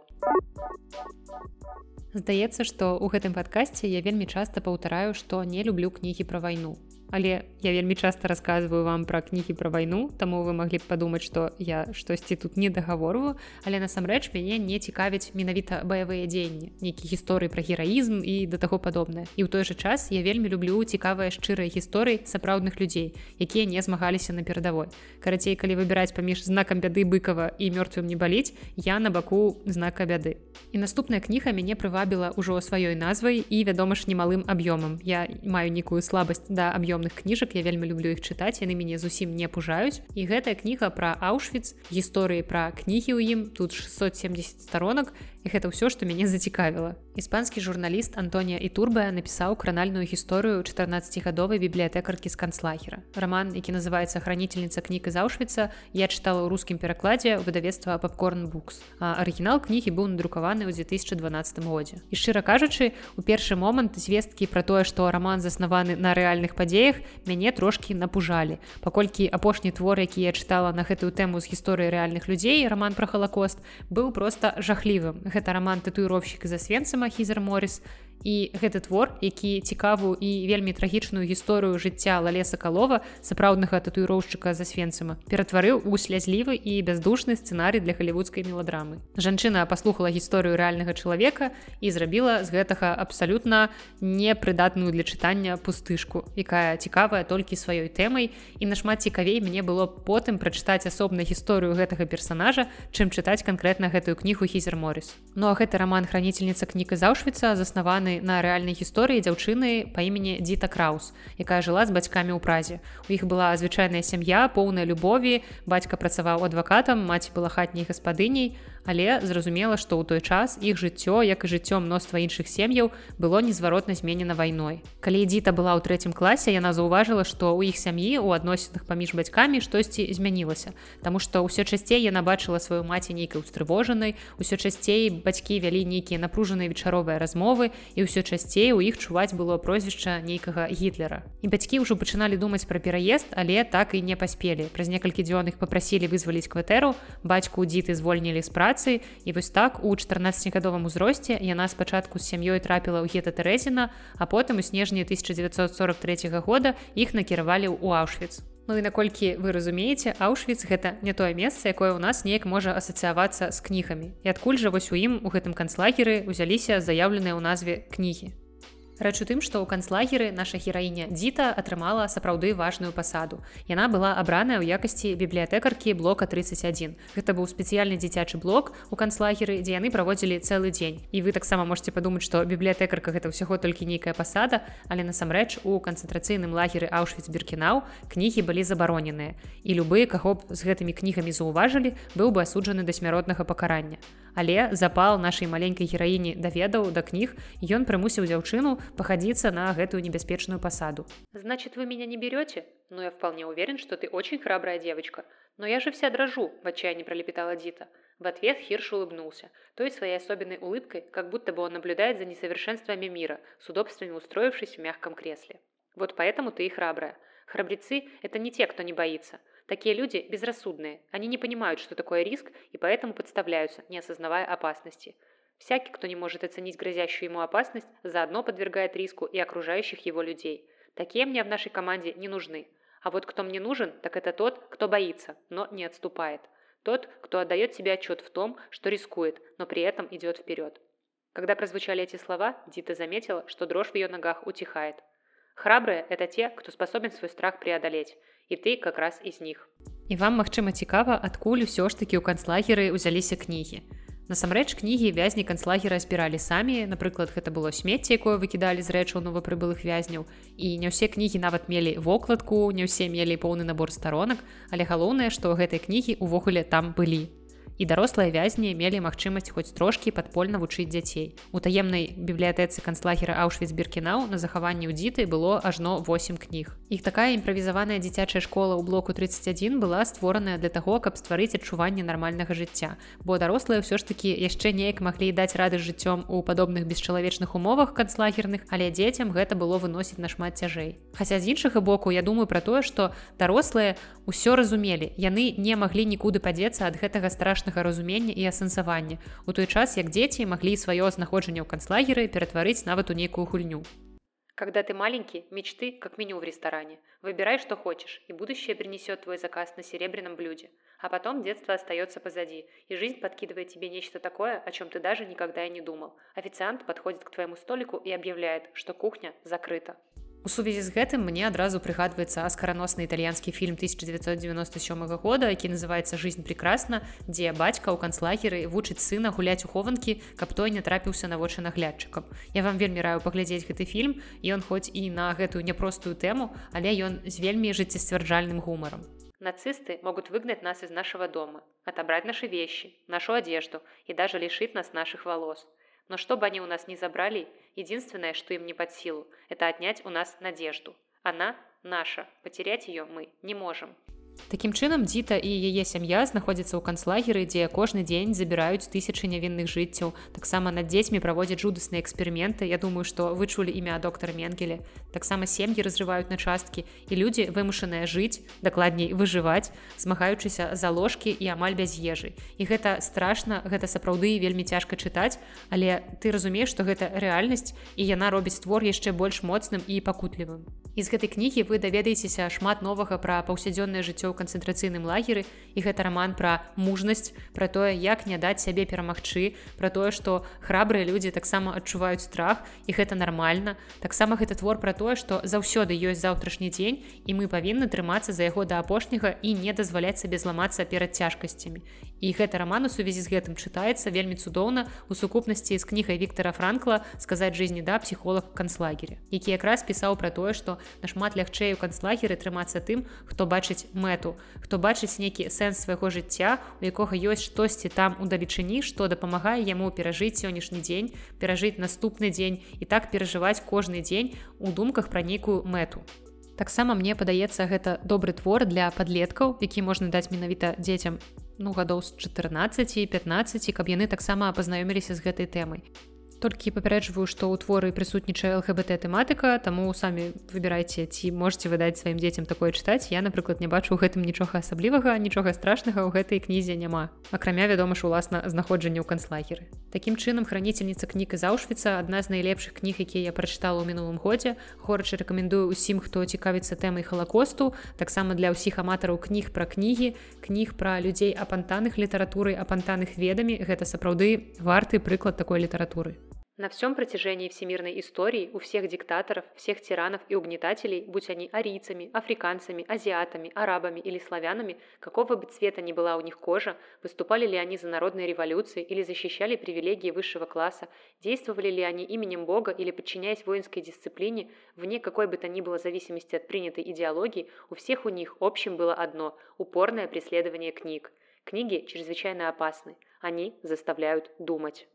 здаецца што ў гэтым падкасці я вельмі часта паўтараю што не люблю кнігі пра вайну. Але я вельмі часта рассказываю вам пра кнігі пра вайну таму вы маглі б падумаць што я штосьці тут не дагаворваю. Але насамрэч мяне не цікавіць менавіта баявыя дзеянні нейкі гісторыі пра гераізм і да таго падобнае. І ў той жа час я вельмі люблю цікавыя шчырыя гісторыі сапраўдных людзей якія не змагаліся на перадавой. Карацей калі выбіраць паміж знакам бяды быкова і мёртвым не баліць я на баку знака бяды. І наступная кніга мяне прывабіла ўжо сваёй назвай і вядома ж немалым аб'ёмам я маю нейкую слабасць да аб'ём прыемных кніжак я вельмі люблю іх чытаць яны мяне зусім не пужаюць і гэтая кніга пра аўшвіц гісторыі пра кнігі ў ім тут 670 сторонок і гэта ўсё што мяне зацікавіла іспанскі журналіст Антонія і турбая напісаў кранальную гісторыю 14гадовай бібліятэкаркі з канцлагера роман які называется хранительніца кніг з аўшвіца я чытала ў рускім перакладзе выдавецтва папкорн букс арыгінал кнігі быў надрукаваны ў 2012 годзе і шчыра кажучы у першы момант звесткі пра тое што роман заснаваны на рэальных падзеях мяне трошки напужалі. Паколькі апошні твор які я чытала на гэтую тэму з гісторыі рэальных людзей роман про халакост быў просто жахлівым гэта роман. Татуіровщик за свенцама хізер морис і гэты твор які цікавую і вельмі трагічную гісторыю жыцця лалеса калова сапраўднага татуіроўшчыка за свенцама ператварыў у слязлівы і бяздушны сцэнарый для халівудскай меладрамы. Жанчына паслухала гісторыю рэальнага чалавека і зрабіла з гэтага абсалютна непрыдатную для чытання пустышку якая цікавая толькі сваёй тэмай. І нашмат цікавей мне было потым прачытаць асобна гісторыю гэтага персонажа чым чытаць канкрэтна гэтую кнігу хізер морис ну а гэты роман хранительніца кніка заўшвіца заснаваны на рэальнай гісторыі дзяўчыны па імені дзіта краус якая жыла з бацькамі ў празе. У іх была звычайная сям'я поўная любові. Бацька працаваў адвакатам маці была хатняй гаспадыняй але зразумела што ў той час іх жыццё як і жыццё мноства іншых сем'яў было незваротна зменена вайной. Калі дзіта была ў трэцім класе яна заўважыла што ў іх сям'і у адносінах паміж бацькамі штосьці змянілася Таму што ўсё часцей яна бачыла сваю маці нейкай устрывожанай усё часцей бацькі вялі нейкія напружаныя вечаровыя размовы і ўсё часцей у іх чуваць было прозвішча нейкага гітлера. І бацькі ўжо пачыналі думаць пра пераезд але так і не паспелі. Праз некалькі дзён іх попрасілі вызваліць кватэру бацьку дзіты звольнілі з працы працы і вось так у 14гадовым узросце яна спачатку з сям'ёй трапіла ў гета тэрэзіна а потым у снежні 1943 года іх накіравалі ў аўшвіц Ну і наколькі вы разумееце аўшвіц гэта не тое месца якое ў нас неяк можа асацыявацца з кнігамі. І адкуль жа вось у ім у гэтым канцлагеры узяліся заяўленыя ў назве кнігі Рэч у тым, што ў канцлагеры наша гераіня дзіта атрымала сапраўды важную пасаду. Яна была абраная ў якасці бібліятэкаркі блока 31. Гэта быў спецыяльны дзіцячы блок у канцлагеры, дзе яны праводзілі цэлы дзень. І вы таксама можете падумаць, што бібліятэкарка гэта ўсяго толькі нейкая пасада, але насамрэч у канцэнтрацыйным лагеры Аўшвіц-беркінаў кнігі былі забароненыя. І любы, каго б з гэтымі кнігамі заўважылі, быў бы асуджаны да смяротнага пакарання. Але запал нашай маленькай гераіні даведаў да кніг ён прымусіў дзяўчыну пахадзіцца на гэтую небяспечную пасаду. Значит, вы меня не берете? Но я вполне уверен, что ты очень храбрая девочка. Но я же вся дрожу, в отчаянии пролепетала Дита. В ответ Хирш улыбнулся, той своей особенной улыбкой, как будто бы он наблюдает за несовершенствами мира, с удобствами устроившись в мягком кресле. Вот поэтому ты и храбрая. Храбрецы – это не те, кто не боится. Такие люди безрассудные, они не понимают, что такое риск, и поэтому подставляются, не осознавая опасности. Всякий, кто не может оценить грозящую ему опасность, заодно подвергает риску и окружающих его людей. Такие мне в нашей команде не нужны. А вот кто мне нужен, так это тот, кто боится, но не отступает. Тот, кто отдает себе отчет в том, что рискует, но при этом идет вперед. Когда прозвучали эти слова, Дита заметила, что дрожь в ее ногах утихает. Храбрые – это те, кто способен свой страх преодолеть, і ты как раз из них. І вам, магчыма, цікава, адкуль усё ж такі ў канцлагеры ўзяліся кнігі. Насамрэч кнігі вязні канцлагера збіралі самі, напрыклад, гэта было смецце, якое выкідалі з рэчаў новапрыбылых вязняў. І не ўсе кнігі нават мелі вокладку, не ўсе мелі поўны набор старонак, але галоўнае, што гэтай кнігі ўвогуле там былі і дарослыя вязні мелі магчымасць хоць трошкі падпольна вучыць дзяцей. У таемнай бібліятэцы канцлагера Аўшвіцберкінаў на захаванні ў дзіты было ажно 8 кніг. Іх такая імправізаваная дзіцячая школа ў блоку 31 была створаная для таго, каб стварыць адчуванне нармальнага жыцця. Бо дарослыя ўсё ж такі яшчэ неяк маглі даць рады жыццём у падобных бесчалавечных умовах канцлагерных, але дзецям гэта было выносіць нашмат цяжэй. Хаця з іншага боку я думаю пра тое, што дарослыя ўсё разумелі, яны не маглі нікуды падзецца ад гэтага страшна страшнага разумення і асэнсавання у той час як дзеці маглі сваё знаходжанне ў канцлагеры ператварыць нават у нейкую гульню Когда ты маленький, мечты, как меню в ресторане. Выбирай, что хочешь, и будущее принесет твой заказ на серебряном блюде. А потом детство остается позади, и жизнь подкидывает тебе нечто такое, о чем ты даже никогда и не думал. Официант подходит к твоему столику и объявляет, что кухня закрыта. У сувязі з гэтым мне адразу прыгадваецца аскараносны італьянскі фільм 1997 года, які называется жизнь прекрасна, дзе бацька ў канцлагеры вучыць сына гуляць у хованкі, каб той не трапіўся на вочы наглядчыкам. Я вам вельмі раю паглядзець гэты фільм і ён хоць і на гэтую няпростую тэму, але ён з вельмі жыццесцвярджальным гумаром. Нацисты могут выгнать нас из нашего дома, отобрать наши вещи, нашу одежду и даже лишить нас наших волос. Но что бы они у нас ни забрали, единственное, что им не под силу, это отнять у нас надежду. Она наша, потерять ее мы не можем. Такім чынам дзіта і яе сям'я знаходзіцца ў канцлагеры, дзе кожны дзень забіраюць тысячы нявінных жыццяў. Таксама над дзецьмі праводзяць жудасныя эксперыменты. Я думаю, што вычулі імя доктара Менгеле. Таксама сем'і разрываюць на часткі і людзі вымушаныя жыць, дакладней выжываць, змагаючыся за ложкі і амаль без ежы. І гэта страшна, гэта сапраўды вельмі цяжка чытаць, але ты разумееш, што гэта рэальнасць і яна робіць твор яшчэ больш моцным і пакутлівым. І з гэтай кнігі вы даведаецеся шмат новага пра паўсядзённае жыццё ў канцэнтрацыйным лагеры і гэта раман пра мужнасць пра тое як не даць сябе перамагчы пра тое што храбрыя людзі таксама адчуваюць страх. І гэта нармальна таксама гэты твор пра тое што заўсёды ёсць заўтрашні дзень і мы павінны трымацца за яго да апошняга і не дазваляць сабе зламацца перад цяжкасцямі і гэта раман у сувязі з гэтым чытаецца вельмі цудоўна у сукупнасці з кнігай Віктора франкла сказаць жизни да псіхолог канцлагере які якраз пісаў пра тое што нашмат лягчэй у канцлагеры трымацца тым хто бачыць мэту хто бачыць нейкі сэнс свайго жыцця у якога ёсць штосьці там у далечыні што дапамагае яму перажыць сённяшні дзень перажыць наступны дзень і так перажываць кожны дзень у думках пра нейкую мэту. Таксама мне падаецца гэта добры твор для падлеткаў які можна даць менавіта дзецям ну гадоў з 14 і 15 каб яны таксама пазнаёміліся з гэтай тэмай толькі папярэджваю што ў творы прысутнічае лгбт тэматыка таму самі выбірайце ці можете выдаць сваім дзецям такое чытаць. Я напрыклад не бачу у гэтым нічога асаблівага нічога страшнага ў гэтай кнізе няма. Акрамя вядома ж уласна знаходжанне ў канцлагеры. Такім чынам храніцельніца кніг з аўшвіца адна з найлепшых кніг якія я прачытала ў мінулым годзе. Горача рэкамендую ўсім хто цікавіцца тэмай халакосту таксама для ўсіх аматараў кніг пра кнігі кніг пра людзей апантаных літаратуры апантаных ведамі. Гэта сапраўды варты прыклад такой літаратуры На всем протяжении всемирной истории у всех диктаторов, всех тиранов и угнетателей, будь они арийцами, африканцами, азиатами, арабами или славянами, какого бы цвета ни была у них кожа, выступали ли они за народные революции или защищали привилегии высшего класса, действовали ли они именем Бога или подчиняясь воинской дисциплине, вне какой бы то ни было зависимости от принятой идеологии, у всех у них общим было одно – упорное преследование книг. Книги чрезвычайно опасны. Они заставляют думать.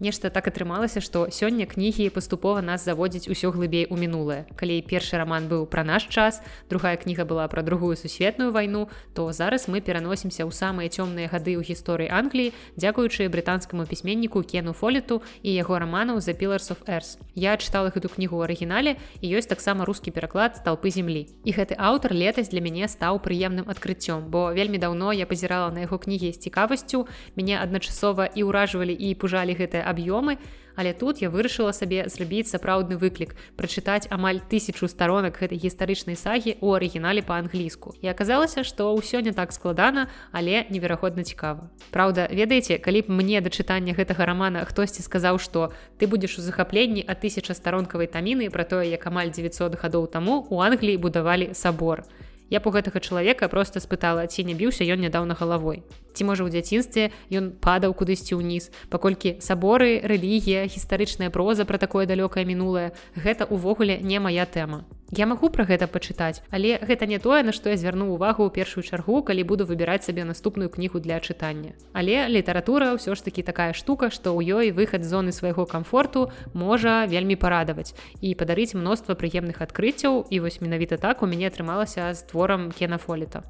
Нешта так атрымалася, што сёння кнігі паступова нас заводзіць усё глыбей у мінулае. Калі першы раман быў пра наш час, другая кніга была пра другую сусветную вайну, то зараз мы пераносімся ў самыя цёмныя гады ў гісторыі Англіі, дзякуючы брытанскаму пісьменніку Кену Фолету і яго раманаў за Pillars of Эрс. Я чытала гэту кнігу ў арыгінале і ёсць таксама рускі пераклад сталпы землі. І гэты аўтар летась для мяне стаў прыемным адкрыццём, бо вельмі даўно я пазірала на яго кнігі з цікавасцю, мяне адначасова і ўражвалі і пужалі гэтыя аб'ёмы, але тут я вырашыла сабе зрабіць сапраўдны выклік прачытаць амаль тысячу старонак гэтай гістарычнай сагі у арыгінале па-англійску. І аказалася што ўсё не так складана але неверагодна цікава. Праўда ведаеце калі б мне да чытання гэтага рамана хтосьці сказаў што ты будзеш у захапленні а тысяча старонкавай таміны пра тое як амаль 900 гадоў таму у англіі будавалі сабор Я б у гэтага чалавека просто спытала ці не біўся ён нядаўна галавой ці можа ў дзяцінстве ён падаў кудысьці ўніз паколькі саборы рэлігія гістарычная проза пра такое далёкае мінулае гэта ўвогуле не моя тэма Я магу пра гэта пачытаць але гэта не тое на што я звярну увагу ў першую чаргу калі буду выбіраць сабе наступную кнігу для чытання. Але літаратура ўсё ж таки такая штука што ў ёй выхад зоны свайго камфорту можа вельмі парадаваць і падарыць мноства прыемных адкрыццяў і вось менавіта так у мяне атрымалася з творам кенафоліта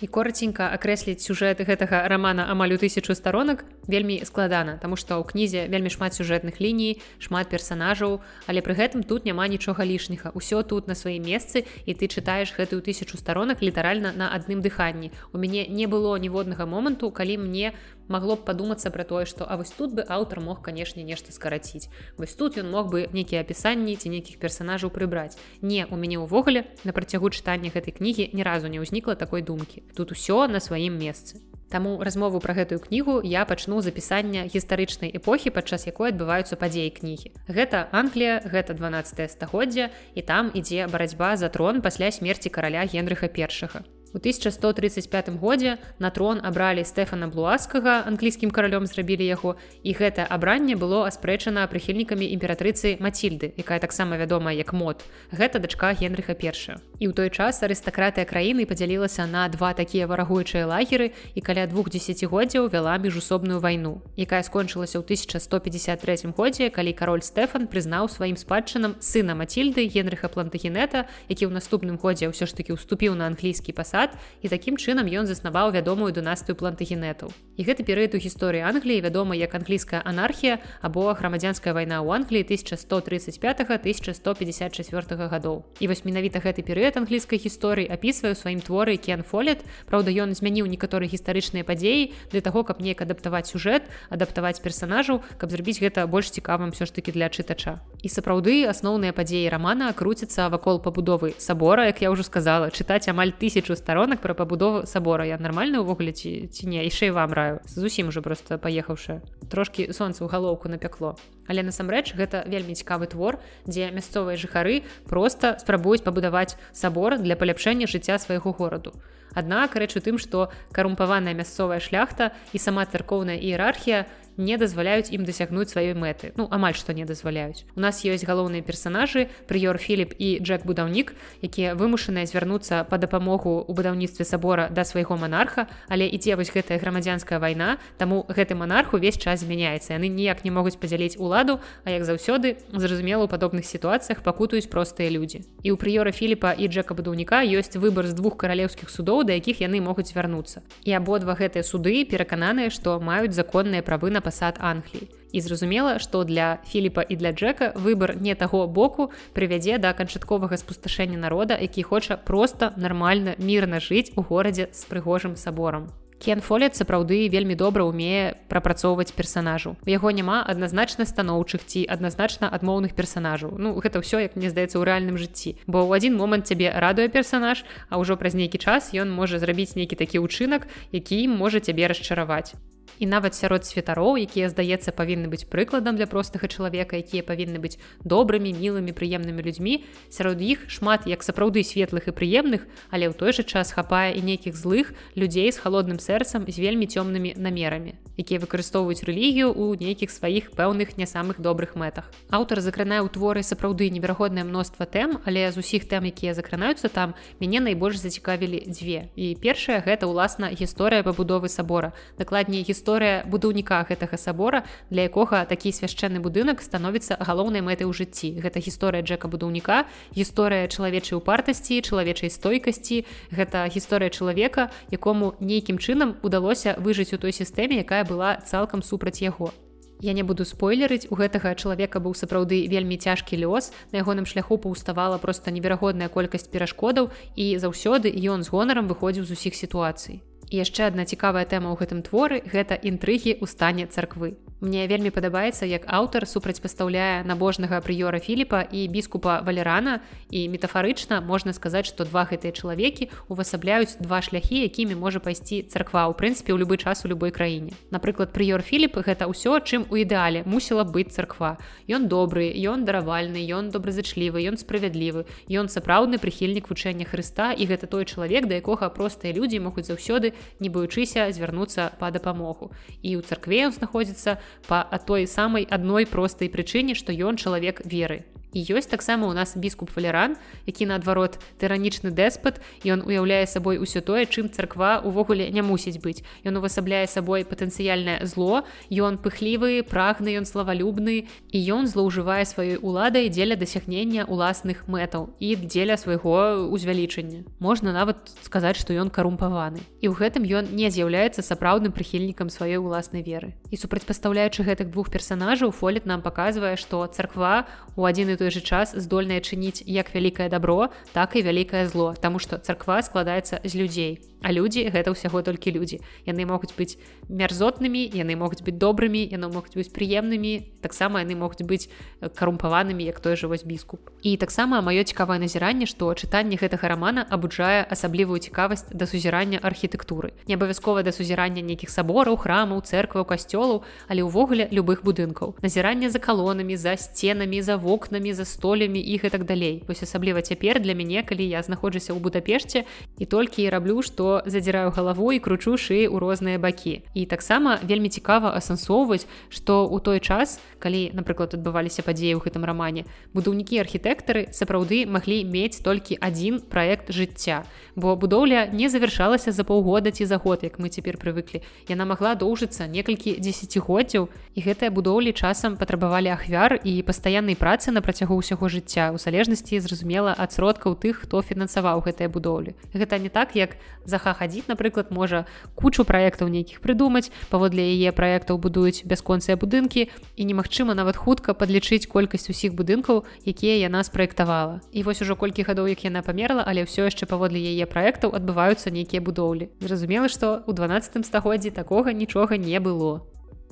і коротенька акрэсліць сюжэт гэтага рамана амаль у тысячу старонак вельмі складана тому что ў кнізе вельмі шмат сюжэтных ліній шмат персонажаў але пры гэтым тут няма нічога лішняга. Ўсё тут на сваім месцы і ты чытаеш гэтую тысячу старонак літаральна на адным дыханні. У мяне не было ніводнага моманту калі мне магло б падумацца пра тое што а вось тут бы аўтар мог канешне нешта скараціць вось тут ён мог бы нейкія апісанні ці нейкіх персонажаў прыбраць не у мяне ўвогуле на працягу чытання гэтай кнігі ні разу не ўзнікла такой думкі тут усё на сваім месцы Таму размову пра гэтую кнігу я пачну запісання гістарычнай эпохі падчас якой адбываюцца падзеі кнігі. Гэта Англія, гэта 12 стагоддзя і там ідзе барацьба за трон пасля смерці караля генрыха першага. У 1135 годзе на трон абралі Стэфана Блуаскага, англійскім каралём зрабілі яго, і гэтае абранне было аспрэчана прыхільнікамі імператрыцы Мацільды, якая таксама вядомая як мод. Гэта дачка Генрыха перша. І ў той час арыстакратыя краіны падзялілася на два такія варагуючыя лагеры і каля двух дзесяцігоддзяў вяла міжусобную вайну, якая скончылася ў 1153 годзе, калі кароль Стэфан прызнаў сваім спадчынам сына Мацільды Генрыха Плантагенета, які ў наступным годзе ўсё ж такі ўступіў на англійскі пасад сад і такім чынам ён заснаваў вядомую дунастыю плантагенетаў. І гэты перыяд у гісторыі Англіі вядома як англійская анархія або грамадзянская вайна ў Англіі 1135-1154 гадоў. І вось менавіта гэты перыяд англійскай гісторыі апісвае ў сваім творы Кен Фолет. Праўда, ён змяніў некаторыя гістарычныя падзеі для таго, каб неяк адаптаваць сюжэт, адаптаваць персанажаў, каб зрабіць гэта больш цікавым все ж таки для чытача. І сапраўды асноўныя падзеі рамана круцяцца вакол пабудовы сабора, як я ўжо сказала, чытаць амаль тысячу старонак пра пабудову сабора. Я нармальна ўвогуле ці ці не? Яшчэ вам раю. Зусім уже просто паехаўшы. Трошки сонца ў галоўку напякло. Але насамрэч гэта вельмі цікавы твор дзе мясцовыя жыхары просто спрабуюць пабудаваць сабор для паляпшэння жыцця свайго гораду. Аднак рэч у тым што карумпаваная мясцовая шляхта і сама царкоўная іерархія не дазваляюць ім дасягнуць сваёй мэты. Ну амаль што не дазваляюць. У нас ёсць галоўныя персонажы прыёр філіп і джек будаўнік якія вымушаныя звярнуцца па дапамогу у будаўніцтве сабора да свайго манарха. Але ідзе вось гэтая грамадзянская вайна таму гэты манарх увесь час змяняецца. Яны ніяк не могуць падзяліць уладу а як заўсёды зразумела у падобных сітуацыях пакутаюць простыя людзі. І у прыёра філіпа і джека будаўніка ёсць выбор з двух каралеўскіх судоў да якіх яны могуць вярнуцца. І абодва гэтыя суды перакананыя што маюць законныя правы на пасад Англіі. І зразумела, што для Філіпа і для Джека выбар не таго боку прывядзе да канчатковага спусташэння народа, які хоча проста нармальна мірна жыць у горадзе з прыгожым саборам. Кен Фолет сапраўды вельмі добра ўмее прапрацоўваць персанажу. У яго няма адназначна станоўчых ці адназначна адмоўных персанажаў. Ну гэта ўсё як мне здаецца ў рэальным жыцці. Бо ў адзін момант цябе радуе персанаж, а ўжо праз нейкі час ён можа зрабіць нейкі такі ўчынак, які можа цябе расчараваць. І нават сярод святароў якія здаецца павінны быць прыкладам для простага чалавека якія павінны быць добрымі мілымі прыемнымі людзьмі сярод іх шмат як сапраўды светлых і прыемных але ў той жа час хапае і нейкіх злых людзей з холодным сэрцам з вельмі цёмнымі намерамі якія выкарыстоўваюць рэлігію ў нейкіх сваіх пэўных не самых добрых мэтах. Аўтар закранае ў творы сапраўды неверагоднае мноства тэм але з усіх тэм якія закранаюцца там мяне найбольш зацікавілі дзве. І першая гэта ўласна гісторыя пабудовы сабора дакладней гісторыя будаўніка гэтага сабора для якога такі свяшчэнны будынак становіцца галоўнай мэтай у жыцці гэта гісторыя джека будаўніка гісторыя чалавечай упартасці чалавечай стойкасці гэта гісторыя чалавека якому нейкім чынам удалося выжыць у той сістэме якая была цалкам супраць яго. Я не буду спойлерыць у гэтага чалавека быў сапраўды вельмі цяжкі лёс на ягоным шляху паўставала проста неверагодная колькасць перашкодаў і заўсёды ён з гонарам выходзіў з усіх сітуацый. І яшчэ адна цікавая тэма ў гэтым творы гэта інтрыгі ў стане царквы. Мне вельмі падабаецца, як аўтар супрацьпастаўляе набожнага прыёра Філіпа і біскупа Валерана і метафарычна можна сказаць, што два гэтыя чалавекі увасабляюць два шляхі, якімі можа пайсці царква ў прынцыпе ў любы час у любой краіне. Напрыклад, прыёр Філіп гэта ўсё, чым у ідэале мусіла быць царква. Ён добры, ён даравальны, ён добразычлівы, ён справядлівы. Ён сапраўдны прыхільнік вучэння Хрыста і гэта той чалавек, да якога простыя людзі могуць заўсёды, не баючыся звярнуцца па дапамогу. І ў царкве ён знаходзіцца па той самай адной простай прычыне, што ён чалавек веры і ёсць таксама у нас біскуп фалеран які наадварот тыранічны дэспат ён уяўляе сабой усё тое чым царква увогуле не мусіць быць. Ён увасабляе сабой патэнцыяльнае зло ён пыхлівы прагны ён славалюбны і ён злоўжывае сваёй уладай дзеля дасягнення уласных мэтаў і дзеля свайго узвялічання можна нават сказаць што ён карумпаваны. І ў гэтым ён не з'яўляецца сапраўдным прыхільнікам сваёй уласнай веры. І супрацьпастаўляючы гэтых двух персонажаў фолет нам паказвае што царква у адзін і той же час здольная чыніць як вялікае добро так і вялікае зло Таму што царква складаецца з людзей А людзі гэта ўсяго толькі людзі. Яны могуць быць мярзотнымі, яны могуць быць добрымі, яны могуць быць прыемнымі, таксама яны могуць быць э, карумпаванымі, як той жа вось біскуп. І таксама маё цікавае назіранне, што чытанне гэтага рамана абуджае асаблівую цікавасць да сузірання архітэктуры. Не абавязкова да сузірання нейкіх сабораў, храмаў, церкваў, касцёлаў, але ўвогуле любых будынкаў. Назіранне за калонамі, за сценамі, за вокнамі, за столямі і гэтак далей. Вось асабліва цяпер для мяне, калі я знаходжуся ў Будапешце і толькі раблю, што задзіраю галаву і кручу шыі ў розныя бакі. І таксама вельмі цікава асэнсоўваць, што ў той час, калі, напрыклад, адбываліся падзеі ў гэтым рамане, будаўнікі архітэктары сапраўды маглі мець толькі адзін праект жыцця. Бо будоўля не завяршалася за паўгода ці за год, як мы цяпер прывыклі. Яна магла доўжыцца некалькі дзесяцігоддзяў і гэтыя будоўлі часам патрабавалі ахвяр і пастаяннай працы на працягу ўсяго жыцця ў залежнасці зразумела ад сродкаў тых, хто фінансаваў гэтыя будоўлі. Гэта не так, як за ха хадзіць напрыклад можа кучу праектаў нейкіх прыдумаць паводле яе праектаў будуюць бясконцыя будынкі і немагчыма нават хутка падлічыць колькасць усіх будынкаў якія яна спраектавала. І вось ужо колькі гадоў як яна памерла але ўсё яшчэ паводле яе праектаў адбываюцца нейкія будоўлі. Зразумела што ў 12 стагоддзі такога нічога не было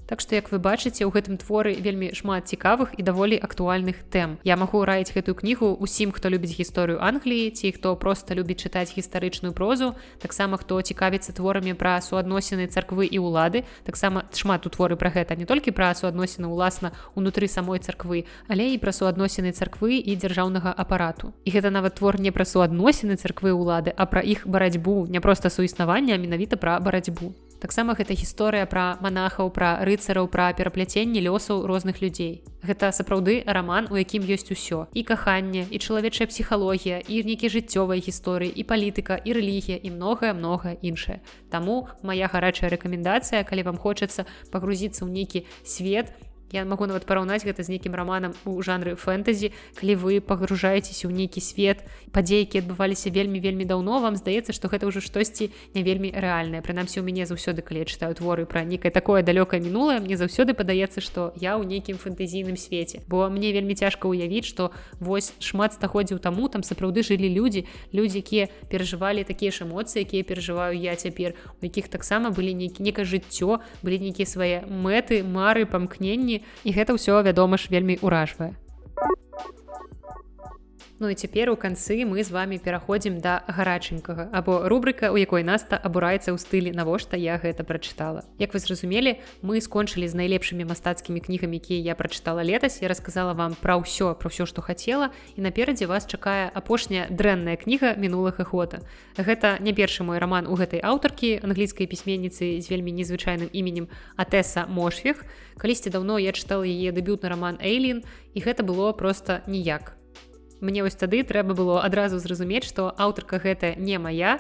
Так што як вы бачыце у гэтым творы вельмі шмат цікавых і даволі актуальных тэм. Я магу раіць гэтую кнігу усім хто любіць гісторыю англіі ці хто просто любіць чытаць гістарычную прозу таксама хто цікавіцца творамі пра суадносіны царквы і ўлады таксама шмат у творы пра гэта не толькі пра суадносіны ўласна унутры самой царквы але і пра суадносіны царквы і дзяржаўнага апарату. І гэта нават твор не пра суадносіны царквы ўлады а пра іх барацьбу не проста суіснавання менавіта пра барацьбу таксама гэта гісторыя пра манахаў пра рыцараў пра перапляценне лёсаў розных людзей. Гэта сапраўды раман у якім ёсць усё. І каханне і чалавечая псіхалогія і нейкія жыццёвыя гісторыі і палітыка і рэлігія і многае многае іншае. Таму моя гарачая рэкамендацыя калі вам хочацца пагрузіцца ў нейкі свет то Я могу нават параўнаць гэта з нейкім раманам у жанры фэнтэзі калі вы пагружаецеся ў нейкі свет. Падзейкі адбываліся вельмі вельмі даўно вам здаецца што гэта ўжо штосьці не вельмі рэальнае прынамсі у мяне заўсёды калі чытаю творы пра некае такое далёкае мінулае мне заўсёды падаецца што я ў нейкім фэнтэзійным свеце бо мне вельмі цяжка ўявіць што вось шмат стагоддзяў таму там сапраўды жылі людзі людзі якія перажывалі такія ж эмоцыі якія перажываю я цяпер. У якіх таксама былі нейкі некае жыццё былі нейкія свае мэты мары памкненні і гэта ўсё вядома ж вельмі ўражвае Ну і цяпер у канцы мы з вами пераходзім да гараченькага або рубрыка у якой наста абураецца ў стылі навошта я гэта прачытала. Як вы зразумелі мы скончылі з найлепшымі мастацкімі кнігамі якія я прачытала летась. Я рассказала вам пра ўсё про ўсё што хацела і наперадзе вас чакае апошняя дрэнная кніга мінулых ахвота Гэта не першы мой роман у гэтай аўтаркі англійскай пісьменніцы з вельмі незвычайным іменем Атэса Мошвех. Калісьці даўно я чытала яе дэбютны роман Эйлін і гэта было просто ніяк Мне вось тады трэба было адразу зразумець, што аўтарка гэта не моя,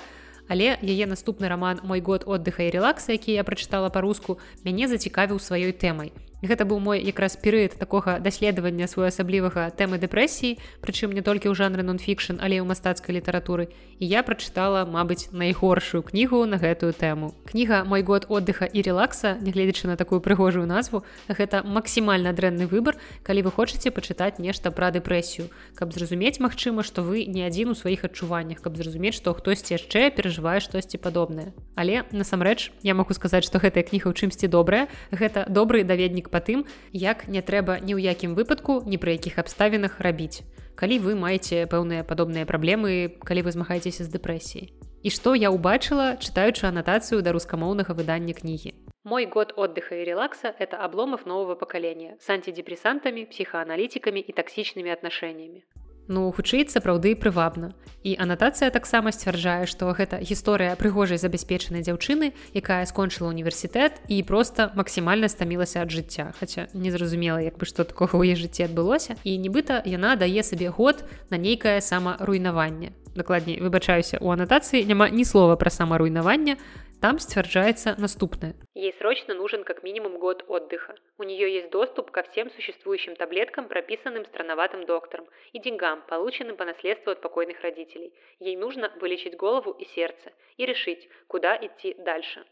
але яе наступны раман мой год отдыха і релакса, які я прачытала па-руску, мяне зацікавіў сваёй тэмай. Гэта быў мой якраз перыяд такога даследавання своеасаблівага тэмы дэпрэсіі, прычым не толькі ў жанры нон-фікшн, але ў мастацкай літаратуры. І я прачытала, мабыць, найгоршую кнігу на гэтую тэму. Кніга мой год отдыха і релакса, нягледзячы на такую прыгожую назву, гэта максімальна дрэнны выбар, калі вы хочаце пачытаць нешта пра дэпрэсію, каб зразумець, магчыма, што вы не адзін у сваіх адчуваннях, каб зразумець, што хтосьці яшчэ перажывае штосьці падобнае. Але насамрэч я магу сказаць, што гэтая кніга ў чымсьці добрая, гэта добры даведнік па тым, як не трэба ні ў якім выпадку ні пры якіх абставінах рабіць. Калі вы маеце пэўныя падобныя праблемы, калі вы змагаецеся з дэпрэсіяй. І што я ўбачыла, чытаючы анатацыю да рускамоўнага выдання кнігі. Мой год отдыха и релакса – это обломов нового поколения с антидепрессантами, психоаналитиками и токсичными отношениями. Ну хутчэй сапраўды прывабна. І анатацыя таксама сцвярджае, што гэта гісторыя прыгожай забяспечанай дзяўчыны, якая скончыла універсітэт і проста максімальна стамілася ад жыцця. Хаця незразумела, як бы што такога ў яе жыцці адбылося. І нібыта яна дае сабе год на нейкае самаруйнаванне. Дакладней выбачаюся, у анатацыі няма ні слова пра самаруйнаванне, Там ствярджается наступное. Ей срочно нужен как минимум год отдыха. У нее есть доступ ко всем существующим таблеткам, прописанным странноватым доктором, и деньгам, полученным по наследству от покойных родителей. Ей нужно вылечить голову и сердце и решить, куда идти дальше.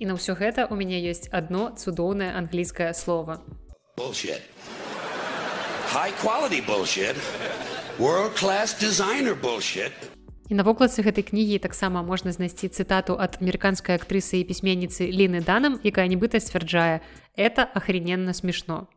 И на все это у меня есть одно цудоўное английское слово. Bullshit. High quality bullshit. World class designer bullshit. І на вокладцы гэтай кнігі таксама можна знайсці цытату ад амерыканскай актрысы і пісьменніцы Ліны Данам, якая нібыта сцвярджае: это ахрененно смешно.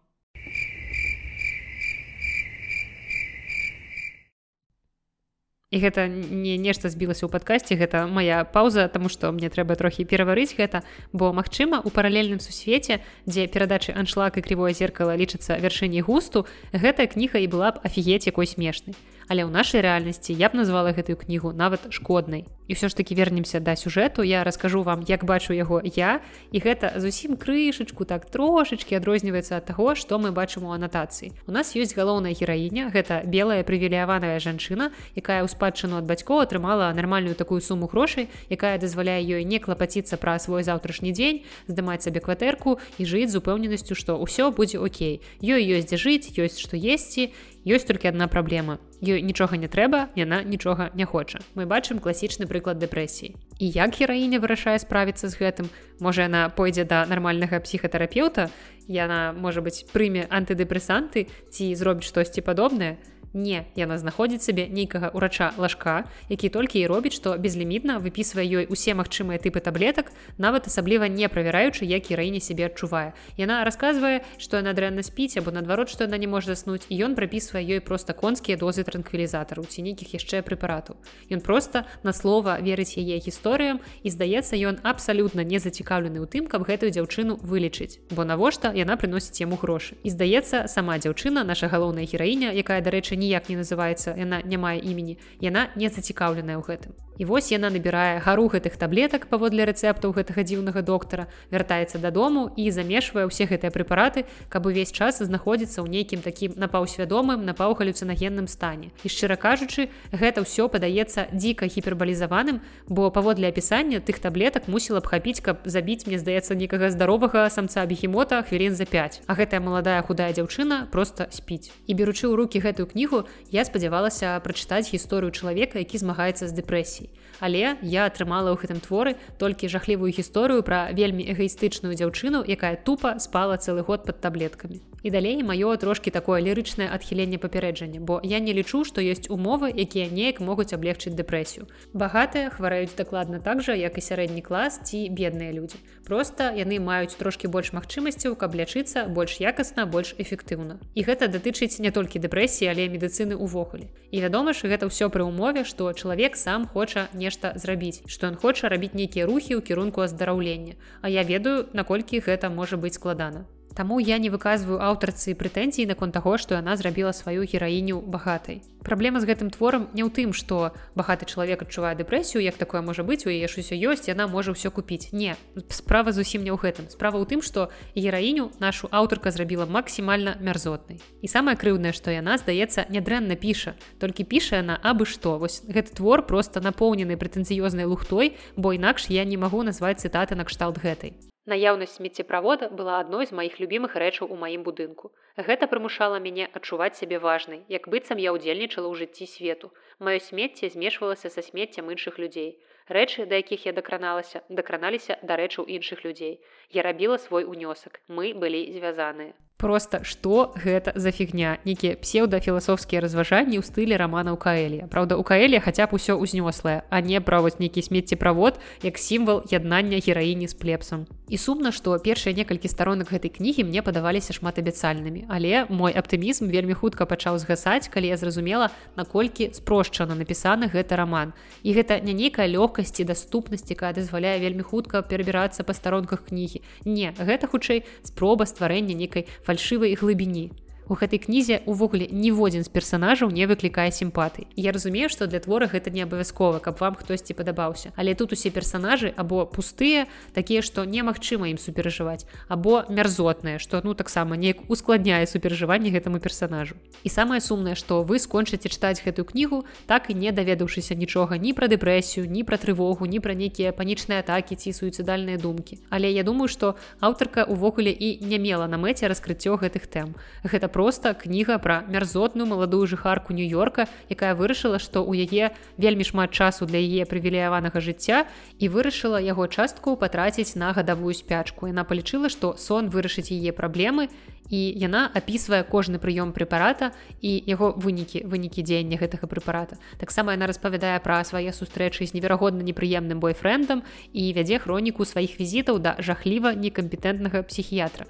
І гэта не нешта збілася ў падкасці гэта моя пауза тому што мне трэба трохі пераварыць гэта. Бо магчыма у паралельным сусвеце дзе перадачы аншлаг і крывое зеркало лічыцца вяршыней густу гэтая кніга і была б афігець якой смешнай але ў нашай рэальнасці я б назвала гэтую кнігу нават шкоднай. І ўсё ж таки вернемся да сюжэту. Я раскажу вам як бачу яго я. І гэта зусім крышачку так трошачки адрозніваецца ад таго што мы бачым у анатацыі. У нас ёсць галоўная гераіня гэта белая прывіляваная жанчына якая ў спадчыну ад бацькоў атрымала нармальную такую суму грошай якая дазваляе ёй не клапаціцца пра свой заўтрашні дзень здымаць сабе кватэрку і жыць з упэўненасцю што ўсё будзе окей. Ёй ёсць дзе жыць ёсць што есці ёсць толькі одна праблема. Ёй нічога не трэба яна нічога не хоча. Мы бачым класічны прыклад дэпрэсіі. І як гераіня вырашае справіцца з гэтым? Можа яна пойдзе да нармальнага псіхатэрапеўта? Яна можа быць прыме антыдэпрэсанты ці зробіць штосьці падобнае Не, яна знаходзіць сабе нейкага ўрача лажка, які толькі і робіць, што безлімітна выпісвае ёй усе магчымыя тыпы таблетак, нават асабліва не правяраючы, як гераіня сябе адчувае. Яна расказвае, што яна дрэнна спіць або наадварот, што яна не можа заснуць і ён прапісвае ёй проста конскія дозы транквілізатару ці нейкіх яшчэ прэпаратаў. Ён проста на слова верыць яе гісторыям і здаецца, ён абсалютна не зацікаўлены ў тым, каб гэтую дзяўчыну вылечыць, бо навошта яна прыносіць яму грошы. І здаецца, сама дзяўчына, наша галоўная гераіня, якая дарэчы ніяк не называецца яна не мае імені яна не зацікаўленая ў гэтым І вось яна набірае гару гэтых таблетак паводле рэцэптаў гэтага дзіўнага доктара вяртаецца дадому і замешвае ўсе гэтыя прэпараты каб увесь час знаходзіцца ў нейкім такім напаўсвядомым напаўгалюцынагенным стане. І шчыра кажучы гэта ўсё падаецца дзіка гіпербалізаваным бо паводле апісання тых таблетак мусіла б хапіць каб забіць мне здаецца некага здаровага самца бехімота хвілін за 5 а гэтая маладая худая дзяўчына просто спіць. І беручы ў руки гэтую кнігу я спадзявалася прачытаць гісторыю чалавека які змагаецца з дэпрэсій Але я атрымала ў гэтым творы толькі жахлівую гісторыю пра вельмі эгоістычную дзяўчыну, якая тупа спала цэлы год пад таблеткамі. І далей маё трошки такое лірычнае адхіленне папярэджання бо я не лічу што ёсць умовы якія неяк могуць аблегчыць дэпрэсію. Багатыя хвараюць дакладна так жа як і сярэдні клас ці бедныя людзі. Просто яны маюць трошки больш магчымасцяў каб лячыцца больш якасна больш эфектыўна. І гэта датычыць не толькі дэпрэсіі але медыцыны увогуле і вядома ж гэта ўсё пры умове што чалавек сам хоча нешта зрабіць што ён хоча рабіць нейкія рухі ў кірунку аздараўлення. А я ведаю наколькі гэта можа быць складана Таму я не выказваю аўтарцы прэтэнзій наконт таго, што яна зрабіла сваю гераіню багатай. Праблема з гэтым творам не ў тым, што багаты чалавек адчувае дэпрэсію, як такое можа быць, у яе ж усё ёсць, яна можа ўсё купіць. Не, справа зусім не ў гэтым. Справа ў тым, што гераіню нашу аўтарка зрабіла максімальна мярзотнай. І самае крыўнае, што яна, здаецца, нядрэнна піша, толькі піша яна абы што. Вось гэты твор проста напоўнены прэтэнцыёзнай лухтой, бо інакш я не магу назваць цытаты накшталт гэтай. Наяўнасць смеццеправода была адной з маіх любімых рэчаў у маім будынку. Гэта прымушала мяне адчуваць сябе важнай, як быццам я ўдзельнічала ў жыцці свету. Маё смецце змешвалася са смеццем іншых людзей. Рэчы, да якіх я дакраналася, дакраналіся да рэчаў іншых людзей. Я рабіла свой унёсак. Мы былі звязаныя просто что гэта за фігня? Нейкія псеўдафіласофскія разважанні ў стылі рамана ў каэлі Праўда у каэлі хаця б усё ўзнёслае а не праваць нейкі смеццеправод як сімвал яднання гераіні з плепсам і сумна што першыя некалькі старонак гэтай кнігі мне падаваліся шматабяцальнымі але мой аптымізм вельмі хутка пачаў згасаць калі я зразумела наколькі спрошчана напісаны гэты роман і гэта не нейкая лёгкасці даступнасць якая дазваляе вельмі хутка перабірацца па старонках кнігі. Не гэта хутчэй спроба стварэння нейкай фа фальшывай глыбіні у гэтай кнізе увогуле ніводзін з персонажаў не выклікае сімпаты я разумею што для твора гэта не абавязкова каб вам хтосьці падабаўся. Але тут усе персонажы або пустыя такія што немагчыма ім суперажываць або мярзотныя што ну таксама неяк ускладняе суперажыванне гэтаму персонажу і самае сумнае што вы скончыце чытаць гэтую кнігу так і не даведаўшыся нічога ні пра дэпрэсію ні пра трывогу ні пра нейкія панічныя атакі ці суіцыдальныя думкі. Але я думаю што аўтарка увогуле і не мела на мэце раскрыццё гэтых тэм. Гэта про проста кніга пра мярзотную маладую жыхарку нью-йорка якая вырашыла што ў яе вельмі шмат часу для яе прывілеяванага жыцця і вырашыла яго частку патраціць на гадавую спячку. Яна палічыла што сон вырашыць яе праблемы і яна апісвае кожны прыём прэпарата і яго вынікі вынікі дзеяння гэтага прэпарата. Таксама яна распавядае пра свае сустрэчы з неверагодна непрыемным бойфрэндам і вядзе хроніку сваіх візітаў да жахліва некампетэнтнага псіхіятра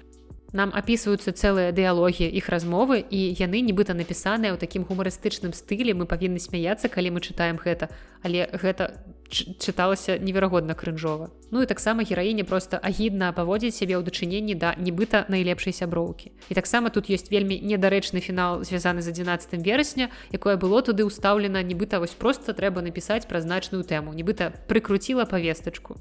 нам апісваюцца цэлыя дыялогі іх размовы і яны нібыта напісаныя ў такім гумарыстычным стылі мы павінны смяяцца калі мы чытаем гэта. Але гэта чыталася неверагодна крынжова. Ну і таксама гераіне просто агідна паводзіць сябе ў дачыненні да нібыта найлепшай сяброўкі. І таксама тут ёсць вельмі недарэчны фінал звязаны з 11 верасня якое было туды ўстаўлена нібыта вось просто трэба напісаць пра значную тэму нібыта прыкруціла павестачку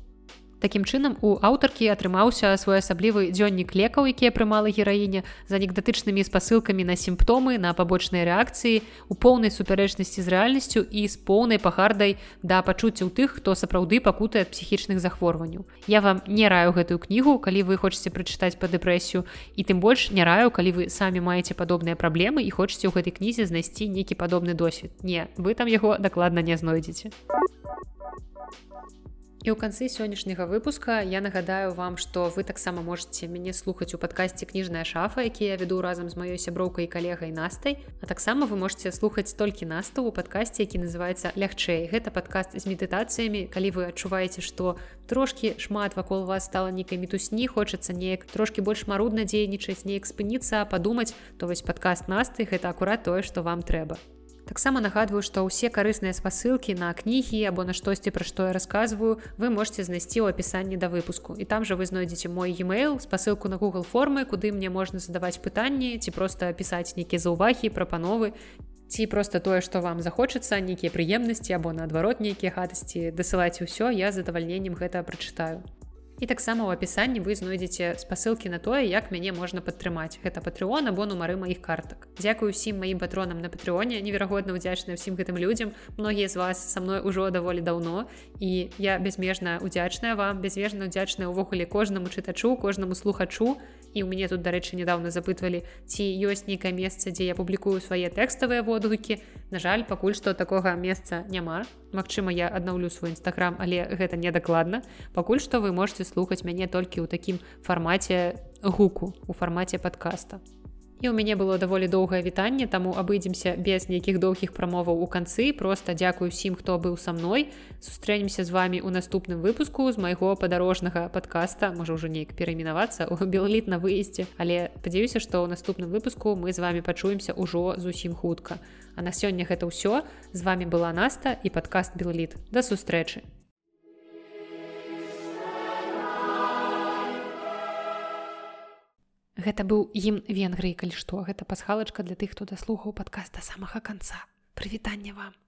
Такім чынам у аўтаркі атрымаўся своеасаблівы дзённік лекаў, якія прымала гераіня з анекдатычнымі спасылкамі на сімптомы, на пабочныя рэакцыі, у поўнай супярэчнасці з рэальнасцю і з поўнай пагардай да пачуццяў тых, хто сапраўды пакутае псіхічных захворванняў. Я вам не раю гэтую кнігу, калі вы хочаце прачытаць па дэпрэсію і тым больш не раю, калі вы самі маеце падобныя праблемы і хочаце ў гэтай кнізе знайсці нейкі падобны досвед. Не, вы там яго дакладна не знойдзеце. І ў канцы сённяшняга выпуска я нагадаю вам, што вы таксама можете мяне слухаць у падкасці кніжная шафа, які я веду разам з маёй сяброўкай калегай настай. А таксама вы можете слухаць толькі настаў у падкасці, які называецца лягчэй. Гэта падкаст з медытацыямі, калі вы адчуваеце, што трошкі шмат вакол вас стала нейкай мітусні, хочацца неяк трошкі больш марудна дзейнічаць, неяк спыніцца, падумаць, то вось падкаст насты гэта акурат тое, што вам трэба таксама нагадваю што ўсе карысныя спасылкі на кнігі або на штосьці пра што я рассказываю вы можете знайсці ў апісанні да выпуску. І там жа вы знойдзеце мой e-mail спасылку на google формы куды мне можна задаваць пытанні ці просто пісаць нейкія заўвагі прапановы ці просто тое што вам захочацца нейкія прыемнасці або наадварот нейкія хатасці дасылаць усё я задавальненнем гэта прачытаю і таксама ў апісанні вы знойдзеце спасылкі на тое як мяне можна падтрымаць. Гэта патрыон або нумары маіх картак. Дзякую усім маім патронам на патрыоне неверагодна ўдзячная ўсім гэтым людзям. Многія з вас са мной ужо даволі даўно. І я безмежна удзячная вам безвежна удзячная ўвогуле кожнаму чытачу кожнаму слухачу. і у мяне тут дарэчы нядаўна запытвалі ці ёсць нейкае месца дзе я публікую свае тэкставыя водгукі? На жаль пакуль што такога месца няма. Магчыма я аднаўлю свой нстаграм але гэта недакладна. Пакуль што вы можете слухаць мяне толькі ў такім фармаце гуку у фармаце подкаста і у мяне было даволі доўгае вітанне таму абыдземся без нейкіх доўгіх прамоваў у канцы просто дзякую усім хто быў са мной. Сустрэнемся з вами у наступным выпуску з майго падарожнага подкаста. Можа ўжо неяк перайменавацца у белліт на выездзе але падзяюся што ў наступным выпуску мы з вами пачуемся ўжо зусім хутка. А на сёння гэта ўсё. З вами была наста і падкаст белліт да сустрэчы Гэта быў ім венгрыі калі што. Гэта пасхалачка для тых хто даслухаў падкаста самага канца. Прывітанне вам